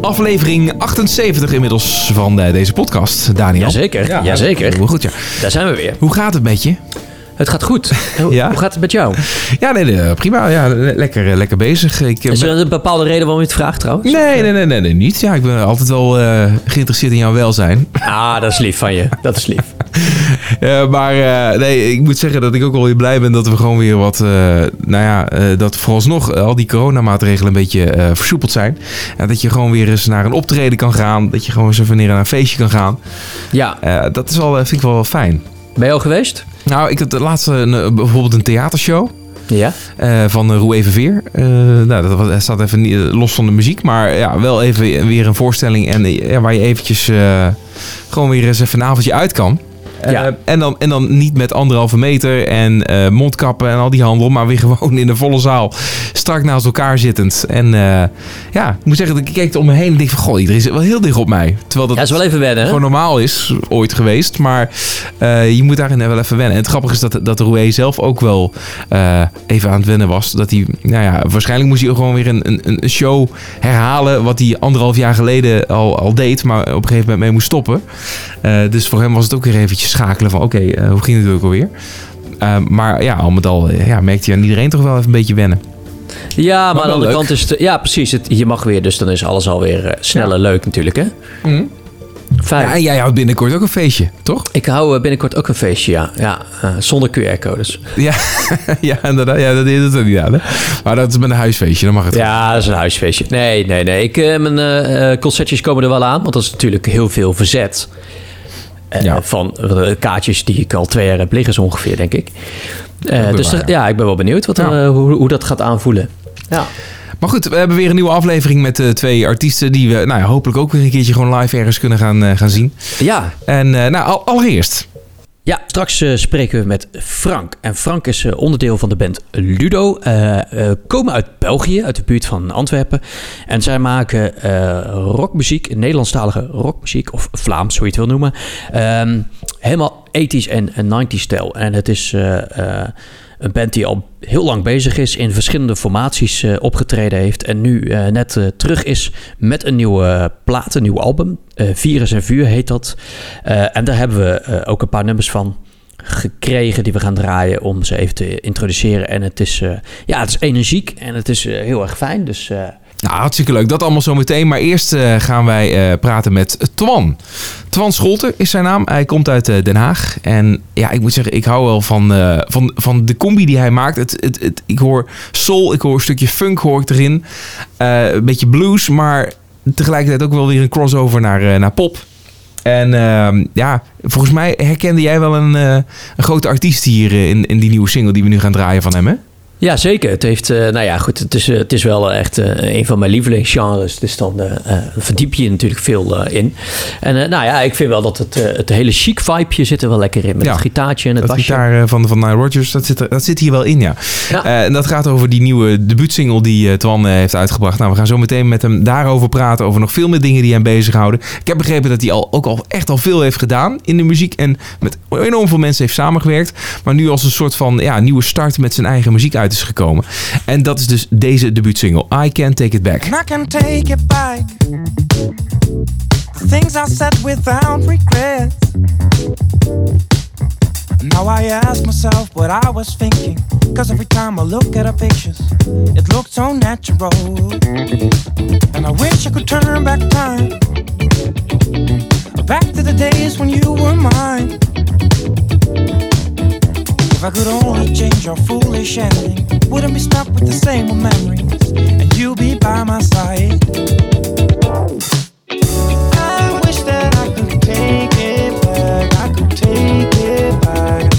Aflevering 78 inmiddels van eh, deze podcast, Daniel. Jazeker, Ja, jazeker. Goed, ja. Daar zijn we weer. Hoe gaat het met je? Het gaat goed. Hoe, Ja? hoe gaat het met jou? Ja, nee, nee, prima. Ja, le- lekker, eh, lekker bezig. Ik, eh, Is er een bepaalde reden waarom je het vraagt trouwens? Nee, nee, nee, nee, nee, niet. Ja, ik ben altijd wel eh, geïnteresseerd in jouw welzijn. Ah, dat is lief van je. Dat is lief. Eh, maar eh, nee, ik moet zeggen dat ik ook wel weer blij ben dat we gewoon weer wat, eh, nou ja, eh, dat vooralsnog al die coronamaatregelen een beetje eh, versoepeld zijn. En dat je gewoon weer eens naar een optreden kan gaan. Dat je gewoon eens even naar een feestje kan gaan. Ja, Eh, dat is eh, vind ik wel, wel fijn. ben je al geweest? Nou, ik had de laatste een, eh, bijvoorbeeld een theatershow. Ja. eh, van uh, Roe Evenveer. Eh nou, dat was- dat staat even niet, eh, los van de muziek, maar ja, wel even weer een voorstelling en eh, ja, waar je eventjes eh, gewoon weer eens even een avondje uit kan. Eh, Ja. en, dan, en dan niet met anderhalve meter en eh, mondkappen en al die handel, maar weer gewoon in de volle zaal strak naast elkaar zittend. En eh, ja, ik moet zeggen, dat ik keek om me heen en dacht van, goh, iedereen zit wel heel dicht op mij. Terwijl dat Ja, is wel even wennen, gewoon normaal is, ooit geweest. Maar je moet daarin wel even wennen. En het grappige is dat, dat Roué zelf ook wel even aan het wennen was. Dat hij, nou ja, waarschijnlijk moest hij ook gewoon weer een, een, een show herhalen. Wat hij anderhalf jaar geleden al, al deed, maar op een gegeven moment mee moest stoppen. Dus voor hem was het ook weer eventjes schakelen van, oké, eh, hoe ging het ook alweer? Eh, maar ja, al met al eh, ja, merkte je aan iedereen toch wel even een beetje wennen. Ja, maar, Maar aan de andere leuk. kant is het... Ja, precies. Het, je mag weer, dus dan is alles alweer sneller leuk natuurlijk, hè? Fijn. Ja, en jij houdt binnenkort ook een feestje, toch? Ik hou binnenkort ook een feestje, ja. ja zonder QR-codes. Ja, ja, inderdaad. Ja, dat is het ook niet aan. Hè? Maar dat is met een huisfeestje, dan mag het. Ja, dat is een huisfeestje. Nee, nee, nee. Ik, mijn eh, concertjes komen er wel aan, want dat is natuurlijk heel veel verzet. Eh, Ja. Van de kaartjes die ik al twee jaar heb liggen, zo ongeveer, denk ik. Eh, dus waar, ja. ja. ik ben wel benieuwd wat, Ja. eh, hoe, hoe dat gaat aanvoelen. Ja. Maar goed, we hebben weer een nieuwe aflevering met eh, twee artiesten die we nou ja, hopelijk ook weer een keertje gewoon live ergens kunnen gaan, eh, gaan zien. Ja, En eh, nou, al- allereerst. Ja, straks eh, spreken we met Frank. En Frank is eh, onderdeel van de band Ludo. eh, komen uit België, uit de buurt van Antwerpen. En zij maken rockmuziek, Nederlandstalige rockmuziek, of Vlaams, hoe je het wil noemen. Ehm, helemaal 80s en, en 90s stijl. En het is een band die al heel lang bezig is, in verschillende formaties eh, opgetreden heeft. En nu eh, net eh, terug is met een nieuwe plaat, een nieuw album. Virus en Vuur heet dat. En daar hebben we ook een paar nummers van gekregen die we gaan draaien om ze even te introduceren. En het is, ja, het is energiek en het is heel erg fijn. Dus Nou, hartstikke leuk. Dat allemaal zo meteen. Maar eerst eh, gaan wij eh, praten met Twan. Twan Scholten is zijn naam. Hij komt uit eh, Den Haag. En ja, ik moet zeggen, ik hou wel van, van, van de combi die hij maakt. Het, het, het, ik hoor soul, ik hoor een stukje funk hoor ik erin. Een beetje blues, maar tegelijkertijd ook wel weer een crossover naar, naar pop. En ehm, ja, volgens mij herkende jij wel een, een grote artiest hier in, in die nieuwe single die we nu gaan draaien van hem? Ja, zeker. Het heeft, eh, nou ja, goed. Het is, eh, het is wel echt eh, een van mijn lievelingsgenres. Dus dan verdiep je natuurlijk veel in. En nou ja, ik vind wel dat het, het hele chic vibeje zit er wel lekker in. Met Ja, het gitaartje en het Dat basje. gitaar eh, van, van Nile Rodgers, dat zit, er, dat zit hier wel in, ja. Ja. En dat gaat over die nieuwe debuutsingle die Twan heeft uitgebracht. Nou, we gaan zo meteen met hem daarover praten. Over nog veel meer dingen die hem bezighouden. Ik heb begrepen dat hij al, ook al echt al veel heeft gedaan in de muziek. En met enorm veel mensen heeft samengewerkt. Maar nu als een soort van ja, nieuwe start met zijn eigen muziek uit is gekomen. En dat is dus deze debuutsingle. I Can't Take It Back. And I can take it back. Things I said without regret. Now I ask myself what I was thinking. Cause every time I look at our pictures, it looks so natural. And I wish I could turn back time. Back to the days when you were mine. If I could only change your foolish ending, wouldn't be stuck with the same old memories, and you'd be by my side. I wish that I could take it back. I could take it back.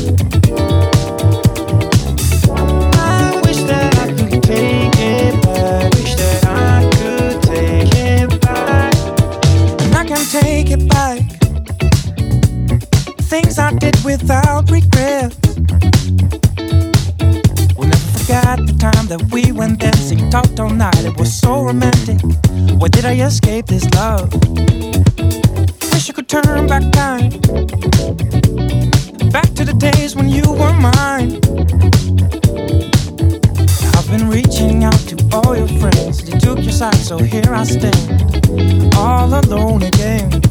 I wish that I could take it back. Wish that I could take it back. And I can take it back. Things I did without regret. We'll never forget the time that we went dancing, talked all night. It was so romantic. Why did I escape this love? Wish I could turn back time. Back to the days when you were mine. I've been reaching out to all your friends. They took your side, so here I stand, all alone again.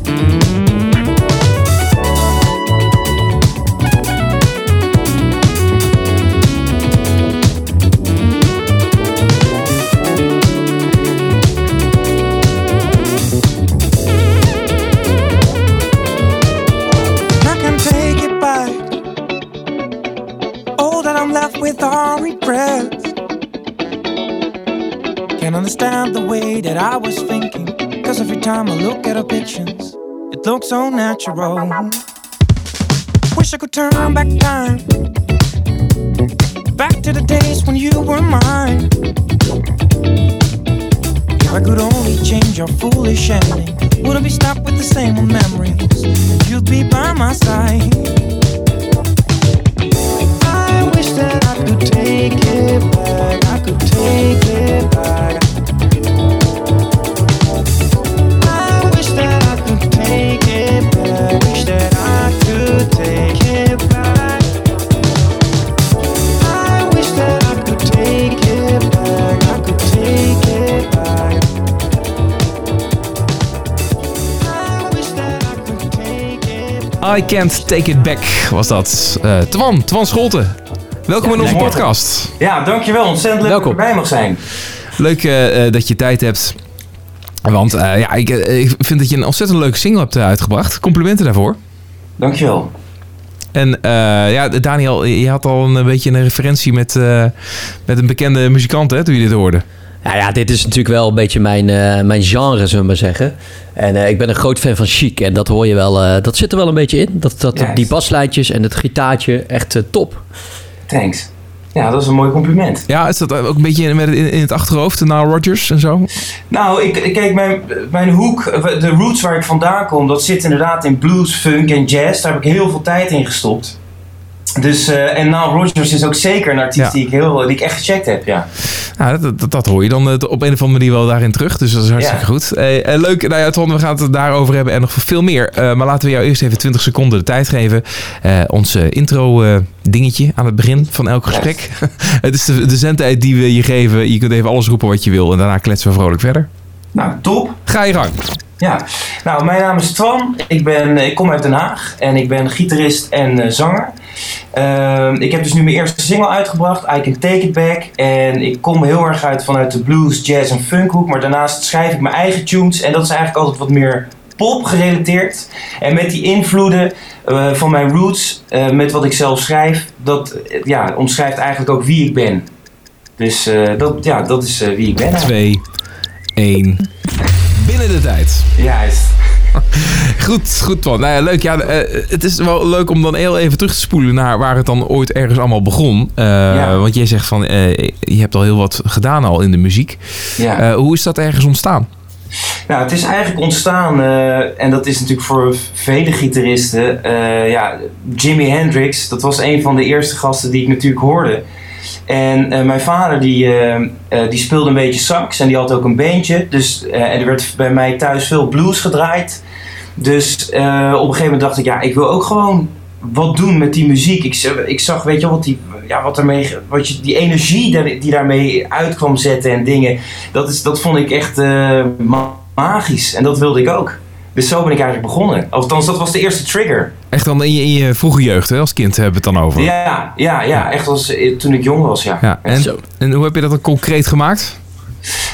Understand the way that I was thinking. Cause every time I look at her pictures, it looks so natural. Wish I could turn back time. Back to the days when you were mine. If I could only change your foolish ending, wouldn't be stuck with the same old memories. You'd be by my side. I wish that I could take it back. I could take it back. I Can't Take It Back was dat. Eh Twan, Twan Scholten. Welkom in onze lekker. podcast. Ja, dankjewel. Ontzettend leuk Welkom. dat ik erbij mag zijn. Leuk eh, eh, dat je tijd hebt. Want ja, ik, ik vind dat je een ontzettend leuke single hebt uitgebracht. Complimenten daarvoor. Dankjewel. En ja, Daniel, je had al een beetje een referentie met, met een bekende muzikant hè, toen je dit hoorde. Nou ja, dit is natuurlijk wel een beetje mijn, eh, mijn genre, zullen we maar zeggen. En eh, ik ben een groot fan van Chic. En dat hoor je wel, eh, dat zit er wel een beetje in. Dat, dat, Juist. die baslijntjes en het gitaartje, echt top. Thanks. Ja, dat is een mooi compliment. Ja, is dat ook een beetje met, in, in het achterhoofd, Nile Rodgers en zo? Nou, ik, ik- kijk, mijn, mijn hoek, de roots waar ik vandaan kom, dat zit inderdaad in blues, funk en jazz. Daar heb ik heel veel tijd in gestopt. Dus, eh, en Nile Rodgers is ook zeker een artiest Ja. die, ik heel, die ik echt gecheckt heb, ja. Nou, dat, dat, dat hoor je dan eh, op een of andere manier wel daarin terug. Dus dat is hartstikke Ja. goed. Eh, eh, leuk, nou ja, Ton, we gaan het daarover hebben en nog veel meer. Maar laten we jou eerst even 20 seconden de tijd geven. Eh ons intro dingetje aan het begin van elk gesprek. het is de, de zendtijd die we je geven. Je kunt even alles roepen wat je wil en daarna kletsen we vrolijk verder. Nou, top. Ga je gang. Ja, nou, mijn naam is Twan. Ik, ben, ik kom uit Den Haag en ik ben gitarist en zanger. Ehm, ik heb dus nu mijn eerste single uitgebracht, I Can Take It Back. En ik kom heel erg uit vanuit de blues, jazz en funkhoek. Maar daarnaast schrijf ik mijn eigen tunes en dat is eigenlijk altijd wat meer pop gerelateerd. En met die invloeden eh, van mijn roots, eh, met wat ik zelf schrijf, dat eh, ja, omschrijft eigenlijk ook wie ik ben. Dus dat, ja, dat is wie ik ben. eigenlijk. 2, 1. Binnen de tijd. Juist. Goed, goed Twan. Nou ja, leuk. Ja, eh, het is wel leuk om dan heel even terug te spoelen naar waar het dan ooit ergens allemaal begon. Eh, Ja. Want jij zegt van, eh, je hebt al heel wat gedaan al in de muziek. Ja. Hoe is dat ergens ontstaan? Nou, het is eigenlijk ontstaan, en dat is natuurlijk voor vele gitaristen. ja, Jimi Hendrix, dat was een van de eerste gasten die ik natuurlijk hoorde. En eh, mijn vader die, eh, eh, die speelde een beetje sax en die had ook een bandje. Dus, en er werd bij mij thuis veel blues gedraaid. Dus op een gegeven moment dacht ik, ja, ik wil ook gewoon wat doen met die muziek. Ik, ik zag, weet je, wat die, ja, wat ermee, wat je, die energie daar- die daarmee uitkwam zetten en dingen. Dat, is, dat vond ik echt ma- magisch. En dat wilde ik ook. Dus zo ben ik eigenlijk begonnen. Althans, dat was de eerste trigger. Echt dan in je, in je vroege jeugd, hè? als kind hebben we het dan over. Ja, ja, ja. Echt als, eh, toen ik jong was, ja. Ja, en, zo. en hoe heb je dat dan concreet gemaakt?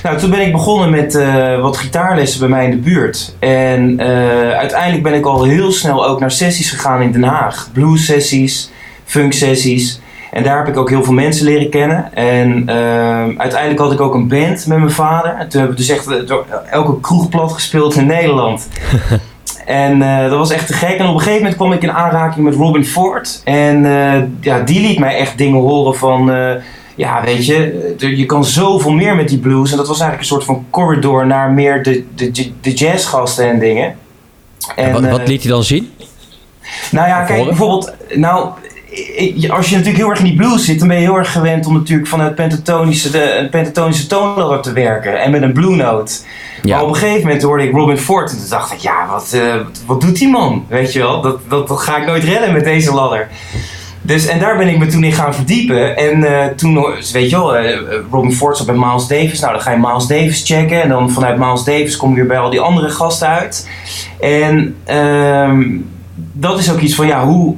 Nou, toen ben ik begonnen met eh, wat gitaarlessen bij mij in de buurt. En eh, uiteindelijk ben ik al heel snel ook naar sessies gegaan in Den Haag. Blues sessies, funk sessies. En daar heb ik ook heel veel mensen leren kennen. En eh, uiteindelijk had ik ook een band met mijn vader. En toen hebben we dus echt eh, door elke kroeg plat gespeeld in Nederland. En eh, dat was echt te gek. En op een gegeven moment kwam ik in aanraking met Robin Ford. En eh, ja, die liet mij echt dingen horen van... ja, weet je, je kan zoveel meer met die blues. En dat was eigenlijk een soort van corridor naar meer de, de, de jazzgasten en dingen. En, wat, wat liet hij dan zien? nou ja, kijk, bijvoorbeeld, nou, als je natuurlijk heel erg in die blues zit, dan ben je heel erg gewend om natuurlijk vanuit pentatonische, de, een pentatonische toonladder te werken en met een blue note. Ja. Maar op een gegeven moment hoorde ik Robin Ford en toen dacht ik, ja, wat, eh, wat doet die man? Weet je wel, dat, dat, dat ga ik nooit redden met deze ladder. Dus, en daar ben ik me toen in gaan verdiepen. En eh, toen, weet je wel, eh, Robin Ford zat bij Miles Davis. Nou, dan ga je Miles Davis checken. En dan vanuit Miles Davis kom je weer bij al die andere gasten uit. En ehm, dat is ook iets van, ja, hoe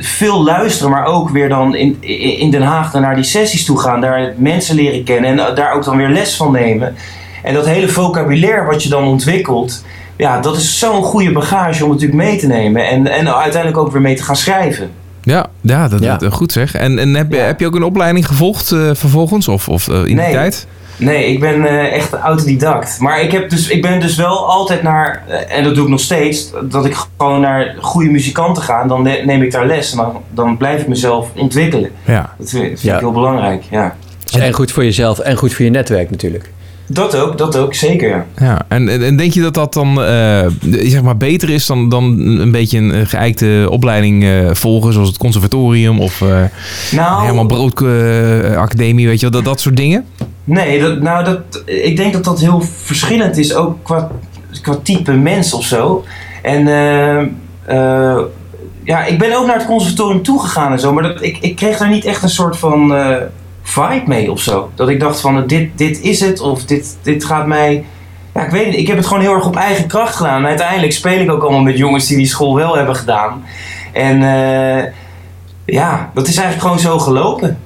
veel luisteren, maar ook weer dan in, in Den Haag dan naar die sessies toe gaan. Daar mensen leren kennen en daar ook dan weer les van nemen. En dat hele vocabulaire wat je dan ontwikkelt, ja, dat is zo'n goede bagage om natuurlijk mee te nemen. En, en uiteindelijk ook weer mee te gaan schrijven. Ja, ja, dat, Ja. dat- goed zeg. En, en heb, je, Ja. heb je ook een opleiding gevolgd eh, vervolgens? Of, of eh, in die Nee. tijd? Nee, ik ben eh, echt autodidact. Maar ik, heb dus, ik ben dus wel altijd naar, eh, en dat doe ik nog steeds, dat ik gewoon naar goede muzikanten ga. En dan ne- neem ik daar les en dan, dan blijf ik mezelf ontwikkelen. Ja. Dat vind, vind Ja. ik heel belangrijk, ja. Dus en goed voor jezelf en goed voor je netwerk natuurlijk. Dat ook, dat ook, zeker ja. ja. En, en, en denk je dat dat dan eh, zeg maar beter is dan, dan een beetje een geëikte opleiding eh, volgen, zoals het conservatorium of eh Nou, Herman Brood eh, Academie, weet je wel, dat, dat soort dingen? Nee, dat, nou, dat, ik denk dat dat heel verschillend is, ook qua, qua type mens of zo. En eh, eh, ja, ik ben ook naar het conservatorium toegegaan en zo, maar dat, ik, ik kreeg daar niet echt een soort van eh, vibe mee of zo. Dat ik dacht van, dit, dit is het, of dit, dit gaat mij... Ja, ik weet ik heb het gewoon heel erg op eigen kracht gedaan. Uiteindelijk speel ik ook allemaal met jongens die die school wel hebben gedaan. En ja, dat is eigenlijk gewoon zo gelopen.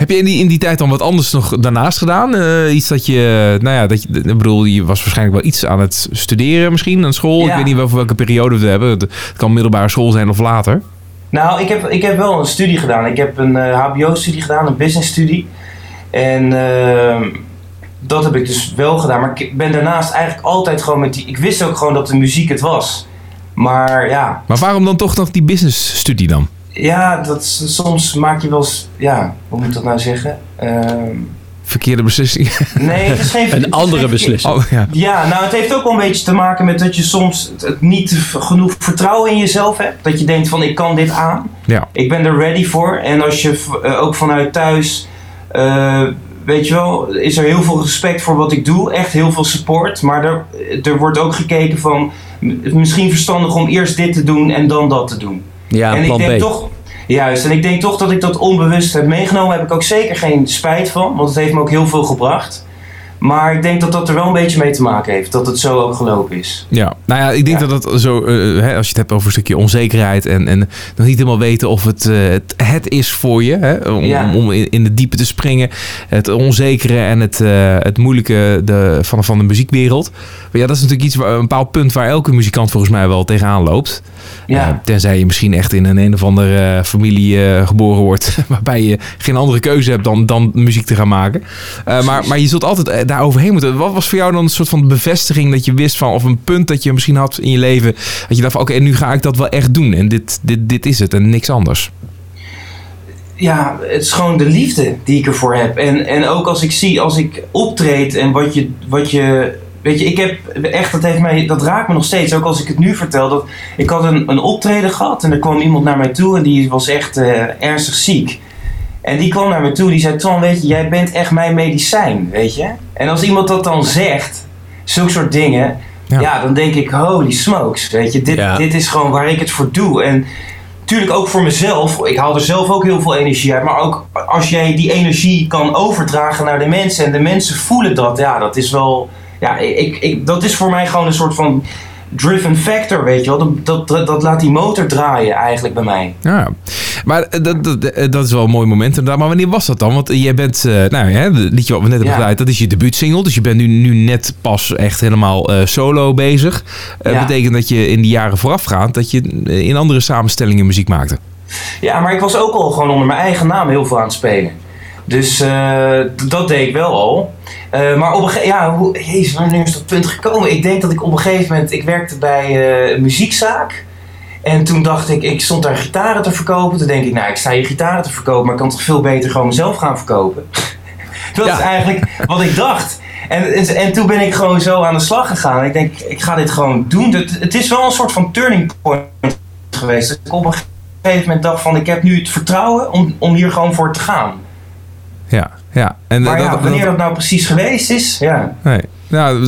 Heb je in die, in die tijd dan wat anders nog daarnaast gedaan? Eh, iets dat je, nou ja, dat je, ik bedoel, je was waarschijnlijk wel iets aan het studeren misschien aan school. Ik weet niet wel voor welke periode we het hebben. Het kan middelbare school zijn of later. Nou, ik heb, ik heb wel een studie gedaan. Ik heb een eh, HBO-studie gedaan, een business-studie. En ehm, dat heb ik dus wel gedaan. Maar ik ben daarnaast eigenlijk altijd gewoon met die. Ik wist ook gewoon dat de muziek het was. Maar ja, Maar waarom dan toch nog die business studie dan? Ja dat, soms maak je wel eens. Ja, hoe moet ik dat nou zeggen? Ehm, Verkeerde beslissing. nee, het is geen. Een andere beslissing. Oh ja. Ja, nou, het heeft ook wel een beetje te maken met dat je soms het- niet genoeg vertrouwen in jezelf hebt. Dat je denkt van, ik kan dit aan. Ja. Ik ben er ready voor. En als je eh, ook vanuit thuis, eh, weet je wel, is er heel veel respect voor wat ik doe. Echt heel veel support. Maar er, er wordt ook gekeken van, misschien verstandig om eerst dit te doen en dan dat te doen. Ja, en ik denk B. toch, juist, en ik denk toch dat ik dat onbewust heb meegenomen. Heb ik ook zeker geen spijt van, want het heeft me ook heel veel gebracht. Maar ik denk dat dat er wel een beetje mee te maken heeft, dat het zo ook gelopen is. Ja, nou ja, ik denk Ja. dat dat zo, eh, hè, als je het hebt over een stukje onzekerheid en, en nog niet helemaal weten of het, eh, het, het is voor je, hè, om, Ja. om, in, in de diepe te springen, het onzekere en het, eh, het moeilijke de, van, van de muziekwereld. Maar ja, dat is natuurlijk iets, waar, een bepaald punt waar elke muzikant volgens mij wel tegenaan loopt. Ja. Eh, tenzij je misschien echt in een een of andere eh, familie eh, geboren wordt, waarbij je geen andere keuze hebt dan, dan muziek te gaan maken. Eh, maar, maar je zult altijd eh, daar overheen moeten. Wat was voor jou dan een soort van bevestiging dat je wist van, of een punt dat je misschien had in je leven, dat je dacht van, oké, nu ga ik dat wel echt doen en dit, dit, dit is het en niks anders. ja, het is gewoon de liefde die ik ervoor heb. En, en ook als ik zie, als ik optreed en wat je, wat je. Weet je, ik heb echt, dat heeft mij, dat raakt me nog steeds. Ook als ik het nu vertel. Dat, ik had een, een optreden gehad en er kwam iemand naar mij toe en die was echt eh, ernstig ziek. En die kwam naar me toe, die zei: Twan, weet je, jij bent echt mijn medicijn, weet je. En als iemand dat dan zegt, zulke soort dingen, Ja. ja, dan denk ik: holy smokes, weet je, dit, Ja. dit is gewoon waar ik het voor doe. En Tuurlijk ook voor mezelf. Ik haal er zelf ook heel veel energie uit. Maar ook als jij die energie kan overdragen naar de mensen. En de mensen voelen dat. Ja, dat is wel... Ja, ik, ik, dat is voor mij gewoon een soort van driven factor, weet je wel. Dat, dat, dat, laat die motor draaien eigenlijk bij mij. Ja, maar eh, dat, dat, eh, dat is wel een mooi moment inderdaad. Maar wanneer was dat dan? Want jij bent, eh, nou ja, het liedje wat we net hebben Ja. gedraaid, dat is je debuutsingle. Dus je bent nu, nu net pas echt helemaal eh, solo bezig. Dat Ja. betekent dat je in die jaren voorafgaand, dat je eh, in andere samenstellingen muziek maakte. Ja, maar ik was ook al gewoon onder mijn eigen naam heel veel aan het spelen. Dus eh, dat deed ik wel al. Eh, maar op een gegeven ja, hoe, jezus, wanneer is dat punt gekomen? Ik denk dat ik op een gegeven moment, ik werkte bij eh, een muziekzaak. En toen dacht ik, ik stond daar gitaren te verkopen. Toen denk ik, nou, ik sta hier gitaren te verkopen, maar ik kan toch veel beter gewoon mezelf gaan verkopen. dat Ja. is eigenlijk wat ik dacht. En, en, en toen ben ik gewoon zo aan de slag gegaan. Ik denk, ik ga dit gewoon doen. Het, het is wel een soort van turning point geweest. Dat ik op een gegeven moment dacht van, ik heb nu het vertrouwen om, om hier gewoon voor te gaan. Ja, ja. En, Maar dat, ja, dat- wanneer dat nou precies geweest is, ja. nee. Nou,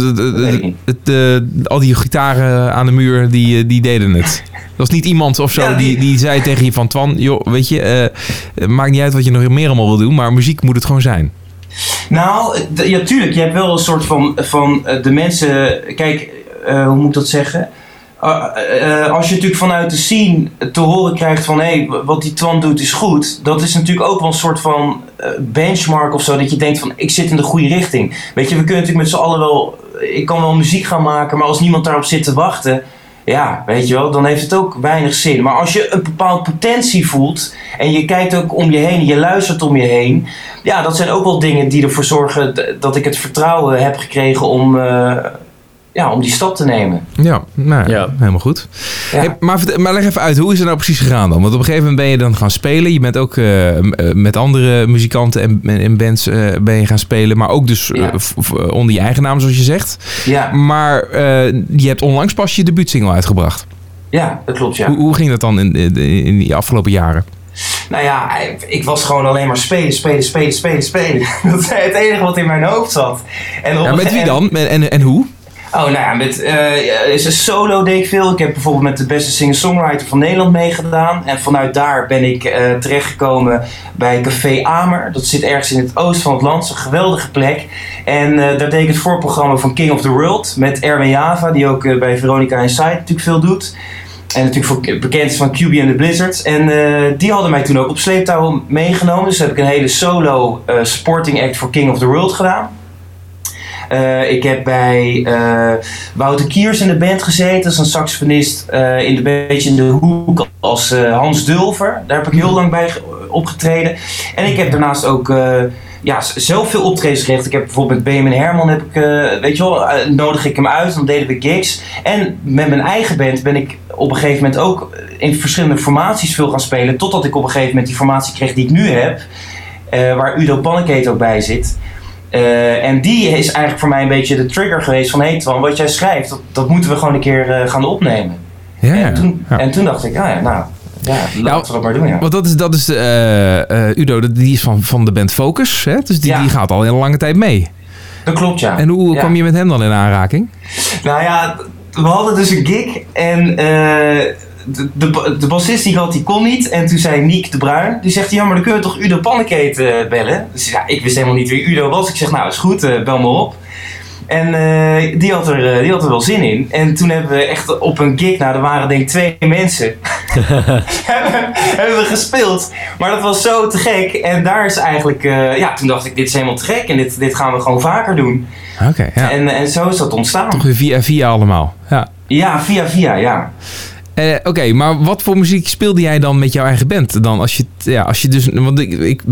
al die gitaren aan de muur, die, eh, die deden het. Er was niet iemand of zo Ja, die, die- die zei tegen je van... Twan, joh, weet je, het maakt niet uit wat je nog meer allemaal wil doen... maar muziek moet het gewoon zijn. Nou, ja, tuurlijk. Je hebt wel een soort van, van eh, de mensen. Kijk, hoe moet ik dat zeggen? Uh, uh, als je natuurlijk vanuit de scene te horen krijgt van hé, hey, wat die Twan doet is goed. Dat is natuurlijk ook wel een soort van benchmark of zo. Dat je denkt van ik zit in de goede richting. Weet je, we kunnen natuurlijk met z'n allen wel. Ik kan wel muziek gaan maken, maar als niemand daarop zit te wachten. Ja, weet je wel, dan heeft het ook weinig zin. Maar als je een bepaalde potentie voelt en je kijkt ook om je heen en je luistert om je heen. Ja, dat zijn ook wel dingen die ervoor zorgen dat ik het vertrouwen heb gekregen om, ja, om die stap te nemen. Ja, nou, Ja. helemaal goed. Ja. Hey, maar, maar leg even uit, hoe is het nou precies gegaan dan? Want op een gegeven moment ben je dan gaan spelen. Je bent ook eh, eh, met andere muzikanten en, en en bands eh, ben je gaan spelen. Maar ook dus Ja. onder je eigen naam, zoals je zegt. Ja, Maar eh, je hebt onlangs pas je debuutsingle uitgebracht. ja dat klopt, ja. Hoe, hoe ging dat dan in, in, in die afgelopen jaren? Nou ja, ik- was gewoon alleen maar spelen, spelen, spelen, spelen, spelen. Dat is het enige wat in mijn hoofd zat. En Ja, met wie dan? En, en, en hoe? Oh, nou ja, met een solo deed ik veel. Ik heb bijvoorbeeld met de beste singer-songwriter van Nederland meegedaan. En vanuit daar ben ik eh, terechtgekomen bij Café Amer. Dat zit ergens in het oosten van het land. Een geweldige plek. En eh, daar deed ik het voorprogramma van King of the World. Met Erwin Java, die ook bij Veronica Inside natuurlijk veel doet. En natuurlijk bekend is van QB and the Blizzards. En die hadden mij toen ook op sleeptouw meegenomen. Dus heb ik een hele solo supporting act voor King of the World gedaan. Eh, ik heb bij eh, Wouter Kiers in de band gezeten. Is een saxofonist eh, in de beetje in de hoek als Hans Dulver. Daar heb ik heel lang bij ge- opgetreden. En ik heb daarnaast ook ja, zelf veel optredens gericht. Ik heb bijvoorbeeld met Benjamin Herman, heb ik, weet je wel, nodig ik hem uit. Dan deden we gigs. En met mijn eigen band ben ik op een gegeven moment ook in verschillende formaties veel gaan spelen. Totdat ik op een gegeven moment die formatie kreeg die ik nu heb. waar Udo Pannekate ook bij zit. Eh, en die is eigenlijk voor mij een beetje de trigger geweest van... hé hey Twan, wat jij schrijft, dat, dat moeten we gewoon een keer eh, gaan opnemen. Ja, en, toen, ja. en toen dacht ik, ah ja, nou, ja, laten we dat maar doen, ja. Want dat is, dat is de, eh, Udo, die is van, van de band Focus. Hè? Dus die, Ja. die gaat al een lange tijd mee. Dat klopt, ja. En hoe kwam je met hem dan in aanraking? Nou ja, we hadden dus een gig en de, de, de bassist die had, die kon niet. En toen zei Niek de Bruin, die zegt, ja maar dan kun je toch Udo Pannekate eh, bellen? Dus ja, ik wist helemaal niet wie Udo was. Ik zeg, nou is goed, eh, bel me op. En eh, die, had er, die had er wel zin in. En toen hebben we echt op een gig, nou er waren denk ik twee mensen, hebben, hebben we gespeeld. Maar dat was zo te gek. En daar is eigenlijk, ja toen dacht ik, dit is helemaal te gek. En dit, dit gaan we gewoon vaker doen. Oké, ja. En, en zo is dat ontstaan. Toch weer via via allemaal. Ja. Ja, via via, ja. Eh, Oké, maar wat voor muziek speelde jij dan met jouw eigen band? Dan als je, ja, als je dus, want ik, ik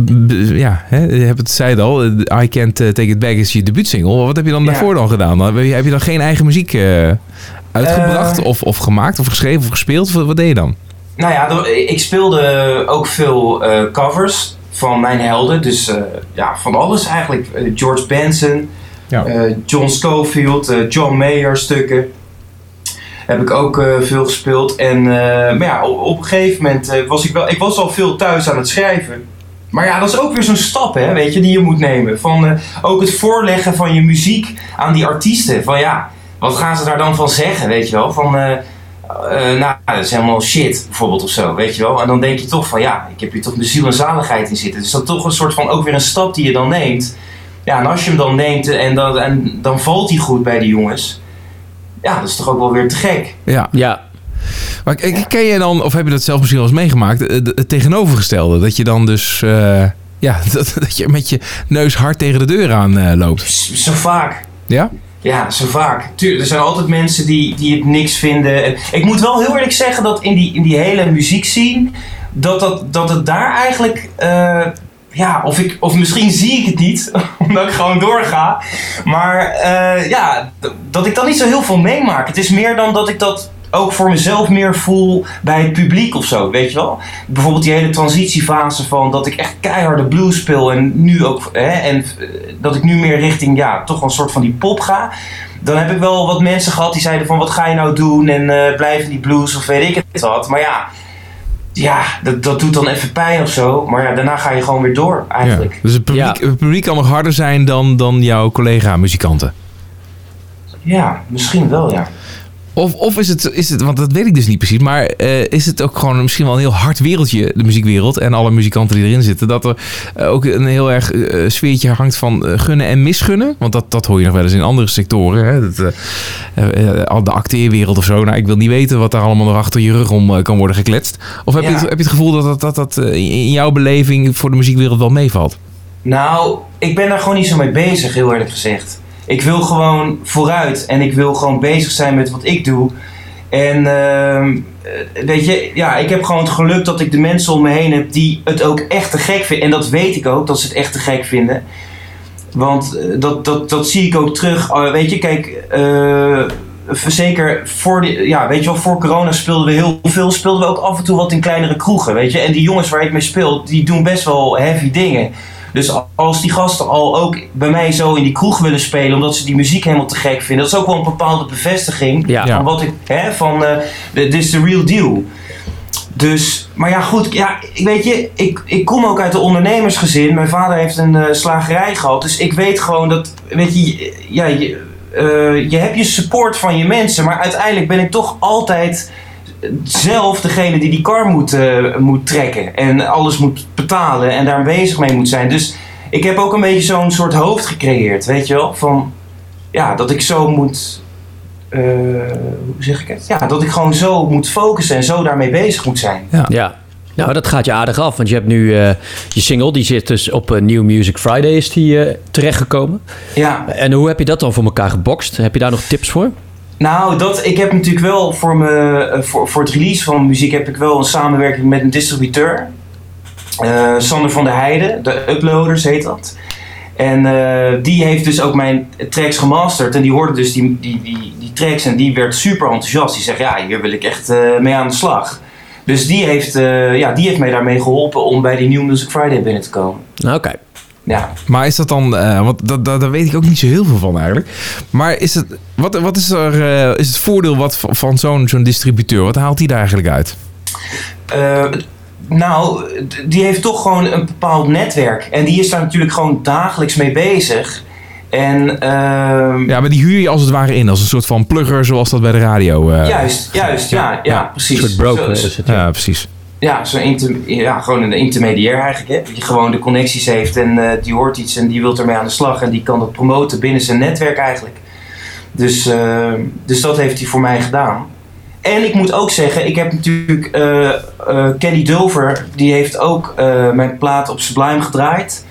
ja, hè, je hebt het zei het al, eh, I Can't eh, Take It Back is je debuutsingle. Wat heb je dan Ja. daarvoor dan gedaan? Dan, heb, je, heb je dan geen eigen muziek uitgebracht of, of gemaakt of geschreven of gespeeld? Wat, wat deed je dan? Nou ja, ik speelde ook veel covers van mijn helden. Dus ja, van alles eigenlijk. George Benson, Ja. John Schofield, eh, John Mayer stukken. Heb ik ook eh, veel gespeeld. En, eh, maar ja, op, een gegeven moment eh, was ik wel... Ik was al veel thuis aan het schrijven. Maar ja, dat is ook weer zo'n stap, hè, weet je, die je moet nemen. Van ook het voorleggen van je muziek aan die artiesten. Van ja, wat gaan ze daar dan van zeggen, weet je wel? Van... nou, dat is helemaal shit, bijvoorbeeld of zo, weet je wel. En dan denk je toch van, ja, ik heb hier toch mijn ziel en zaligheid in zitten. Dus dat is toch een soort van, ook weer een stap die je dan neemt. Ja, en als je hem dan neemt en dan, en dan valt hij goed bij die jongens. Ja, dat is toch ook wel weer te gek. Ja. Ja, Maar ken je dan, of heb je dat zelf misschien wel eens meegemaakt, eh, het tegenovergestelde? Dat je dan dus, eh, ja, dat, dat je met je neus hard tegen de deur aan eh, loopt. Zo vaak. Ja? Ja, zo vaak. Tuurlijk, er zijn altijd mensen die, die het niks vinden. En ik moet wel heel eerlijk zeggen dat in die, in die hele muziekscene, dat, dat, dat het daar eigenlijk. eh, ja, of, ik, of misschien zie ik het niet, omdat ik gewoon doorga. Maar eh, ja, dat ik dan niet zo heel veel meemaak. Het is meer dan dat ik dat ook voor mezelf meer voel bij het publiek of zo, weet je wel? Bijvoorbeeld die hele transitiefase van dat ik echt keiharde blues speel en nu ook, hè, en eh, dat ik nu meer richting, ja, toch een soort van die pop ga. Dan heb ik wel wat mensen gehad die zeiden van wat ga je nou doen en blijf in die blues of weet ik het wat. Maar ja, ja dat, dat doet dan even pijn of zo. Maar ja, daarna ga je gewoon weer door ja. eigenlijk. Dus het publiek, Ja. het publiek kan nog harder zijn dan, dan jouw collega-muzikanten. Ja, misschien wel, ja. Of, of is, het, is het, want dat weet ik dus niet precies, maar eh, is het ook gewoon misschien wel een heel hard wereldje, de muziekwereld en alle muzikanten die erin zitten, dat er eh, ook een heel erg eh, sfeertje hangt van gunnen en misgunnen? Want dat, dat hoor je nog wel eens in andere sectoren, hè? Dat, al de acteerwereld of zo. Nou, ik wil niet weten wat daar allemaal nog achter je rug om kan worden gekletst. Of heb, je, het, heb je het gevoel dat dat, dat, dat in in jouw beleving voor de muziekwereld wel meevalt? Nou, ik ben daar gewoon niet zo mee bezig, heel eerlijk gezegd. Ik wil gewoon vooruit en ik wil gewoon bezig zijn met wat ik doe. En ehm, eh, weet je, ja, ik heb gewoon het geluk dat ik de mensen om me heen heb die het ook echt te gek vinden. En dat weet ik ook, dat ze het echt te gek vinden. Want eh, dat, dat, dat zie ik ook terug. Uh, weet je, kijk, uh, zeker voor, de, ja, weet je wel, voor corona speelden we heel veel. Speelden we ook af en toe wat in kleinere kroegen, weet je. En die jongens waar ik mee speel, die doen best wel heavy dingen. Dus als die gasten al ook bij mij zo in die kroeg willen spelen, omdat ze die muziek helemaal te gek vinden, dat is ook wel een bepaalde bevestiging Ja. van wat ik, hè, van, uh, dit is de real deal. Dus, maar ja, goed, ja, ik weet je, ik, ik kom ook uit een ondernemersgezin. Mijn vader heeft een uh, slagerij gehad, dus ik weet gewoon dat, weet je, ja, je, uh, je hebt je support van je mensen, maar uiteindelijk ben ik toch altijd zelf degene die die kar moet, uh, moet trekken en alles moet betalen en daar bezig mee moet zijn. Dus ik heb ook een beetje zo'n soort hoofd gecreëerd, weet je wel, van ja, dat ik zo moet, uh, hoe zeg ik het? Ja, dat ik gewoon zo moet focussen en zo daarmee bezig moet zijn. Ja. ja. Nou, dat gaat je aardig af, want je hebt nu uh, je single, die zit dus op uh, New Music Friday, is die uh, terechtgekomen. Ja. En hoe heb je dat dan voor elkaar gebokst? Heb je daar nog tips voor? Nou, dat, ik heb natuurlijk wel voor, me, voor, voor het release van muziek heb ik wel een samenwerking met een distributeur. Uh, Sander van der Heijden, de Uploaders heet dat. En uh, die heeft dus ook mijn tracks gemasterd. En die hoorde dus die, die, die, die tracks en die werd super enthousiast. Die zegt, ja, hier wil ik echt uh, mee aan de slag. Dus die heeft, ja, die heeft mij daarmee geholpen om bij die New Music Friday binnen te komen. Oké. Okay. Ja. Maar is dat dan, uh, want dat, dat, daar weet ik ook niet zo heel veel van eigenlijk. Maar is het, wat, wat is, er, uh, is het voordeel wat van, zo'n zo'n distributeur? Wat haalt hij daar eigenlijk uit? Uh, nou, die heeft toch gewoon een bepaald netwerk. En die is daar natuurlijk gewoon dagelijks mee bezig. En, uh, ja, maar die huur je als het ware in, als een soort van plugger zoals dat bij de radio. Uh, juist, juist, ja, ja, ja precies. Een soort broker zo, is het. Ja, precies. Ja, zo inter, ja, gewoon een intermediair eigenlijk. Hè? Die gewoon de connecties heeft en uh, die hoort iets en die wil ermee aan de slag. En die kan dat promoten binnen zijn netwerk eigenlijk. Dus, uh, dus dat heeft hij voor mij gedaan. En ik moet ook zeggen, ik heb natuurlijk uh, Kenny Dover, die heeft ook mijn plaat op Sublime gedraaid.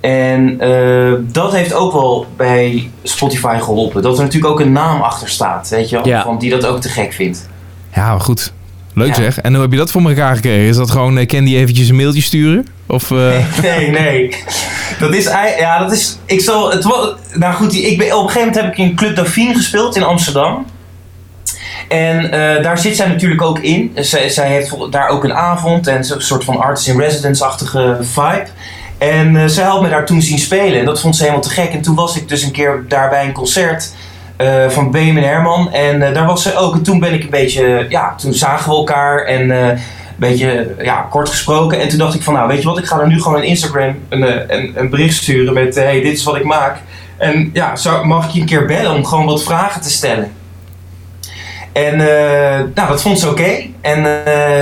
En dat heeft ook wel bij Spotify geholpen. Dat er natuurlijk ook een naam achter staat, weet je wel? Ja. Van die dat ook te gek vindt. Ja, maar goed. Leuk ja. zeg. En hoe heb je dat voor elkaar gekregen? Is dat gewoon uh, Candy eventjes een mailtje sturen? Of, uh... Nee, nee, nee. Dat is, ja, dat is, ik zal, het, nou goed, ik ben, op een gegeven moment heb ik in Club Dauphine gespeeld in Amsterdam. En uh, daar zit zij natuurlijk ook in. Zij, zij heeft daar ook een avond en een soort van artist in residence-achtige vibe. En uh, zij had me daar toen zien spelen en dat vond ze helemaal te gek. En toen was ik dus een keer daar bij een concert uh, van Beem en Herman. En daar was ze ook. En toen ben ik een beetje, ja, toen zagen we elkaar en beetje, ja, kort gesproken. En toen dacht ik van, nou, weet je wat, ik ga er nu gewoon een Instagram een, een, een bericht sturen met, hey, dit is wat ik maak. En ja, zou, mag ik je een keer bellen om gewoon wat vragen te stellen? En nou, dat vond ze oké. En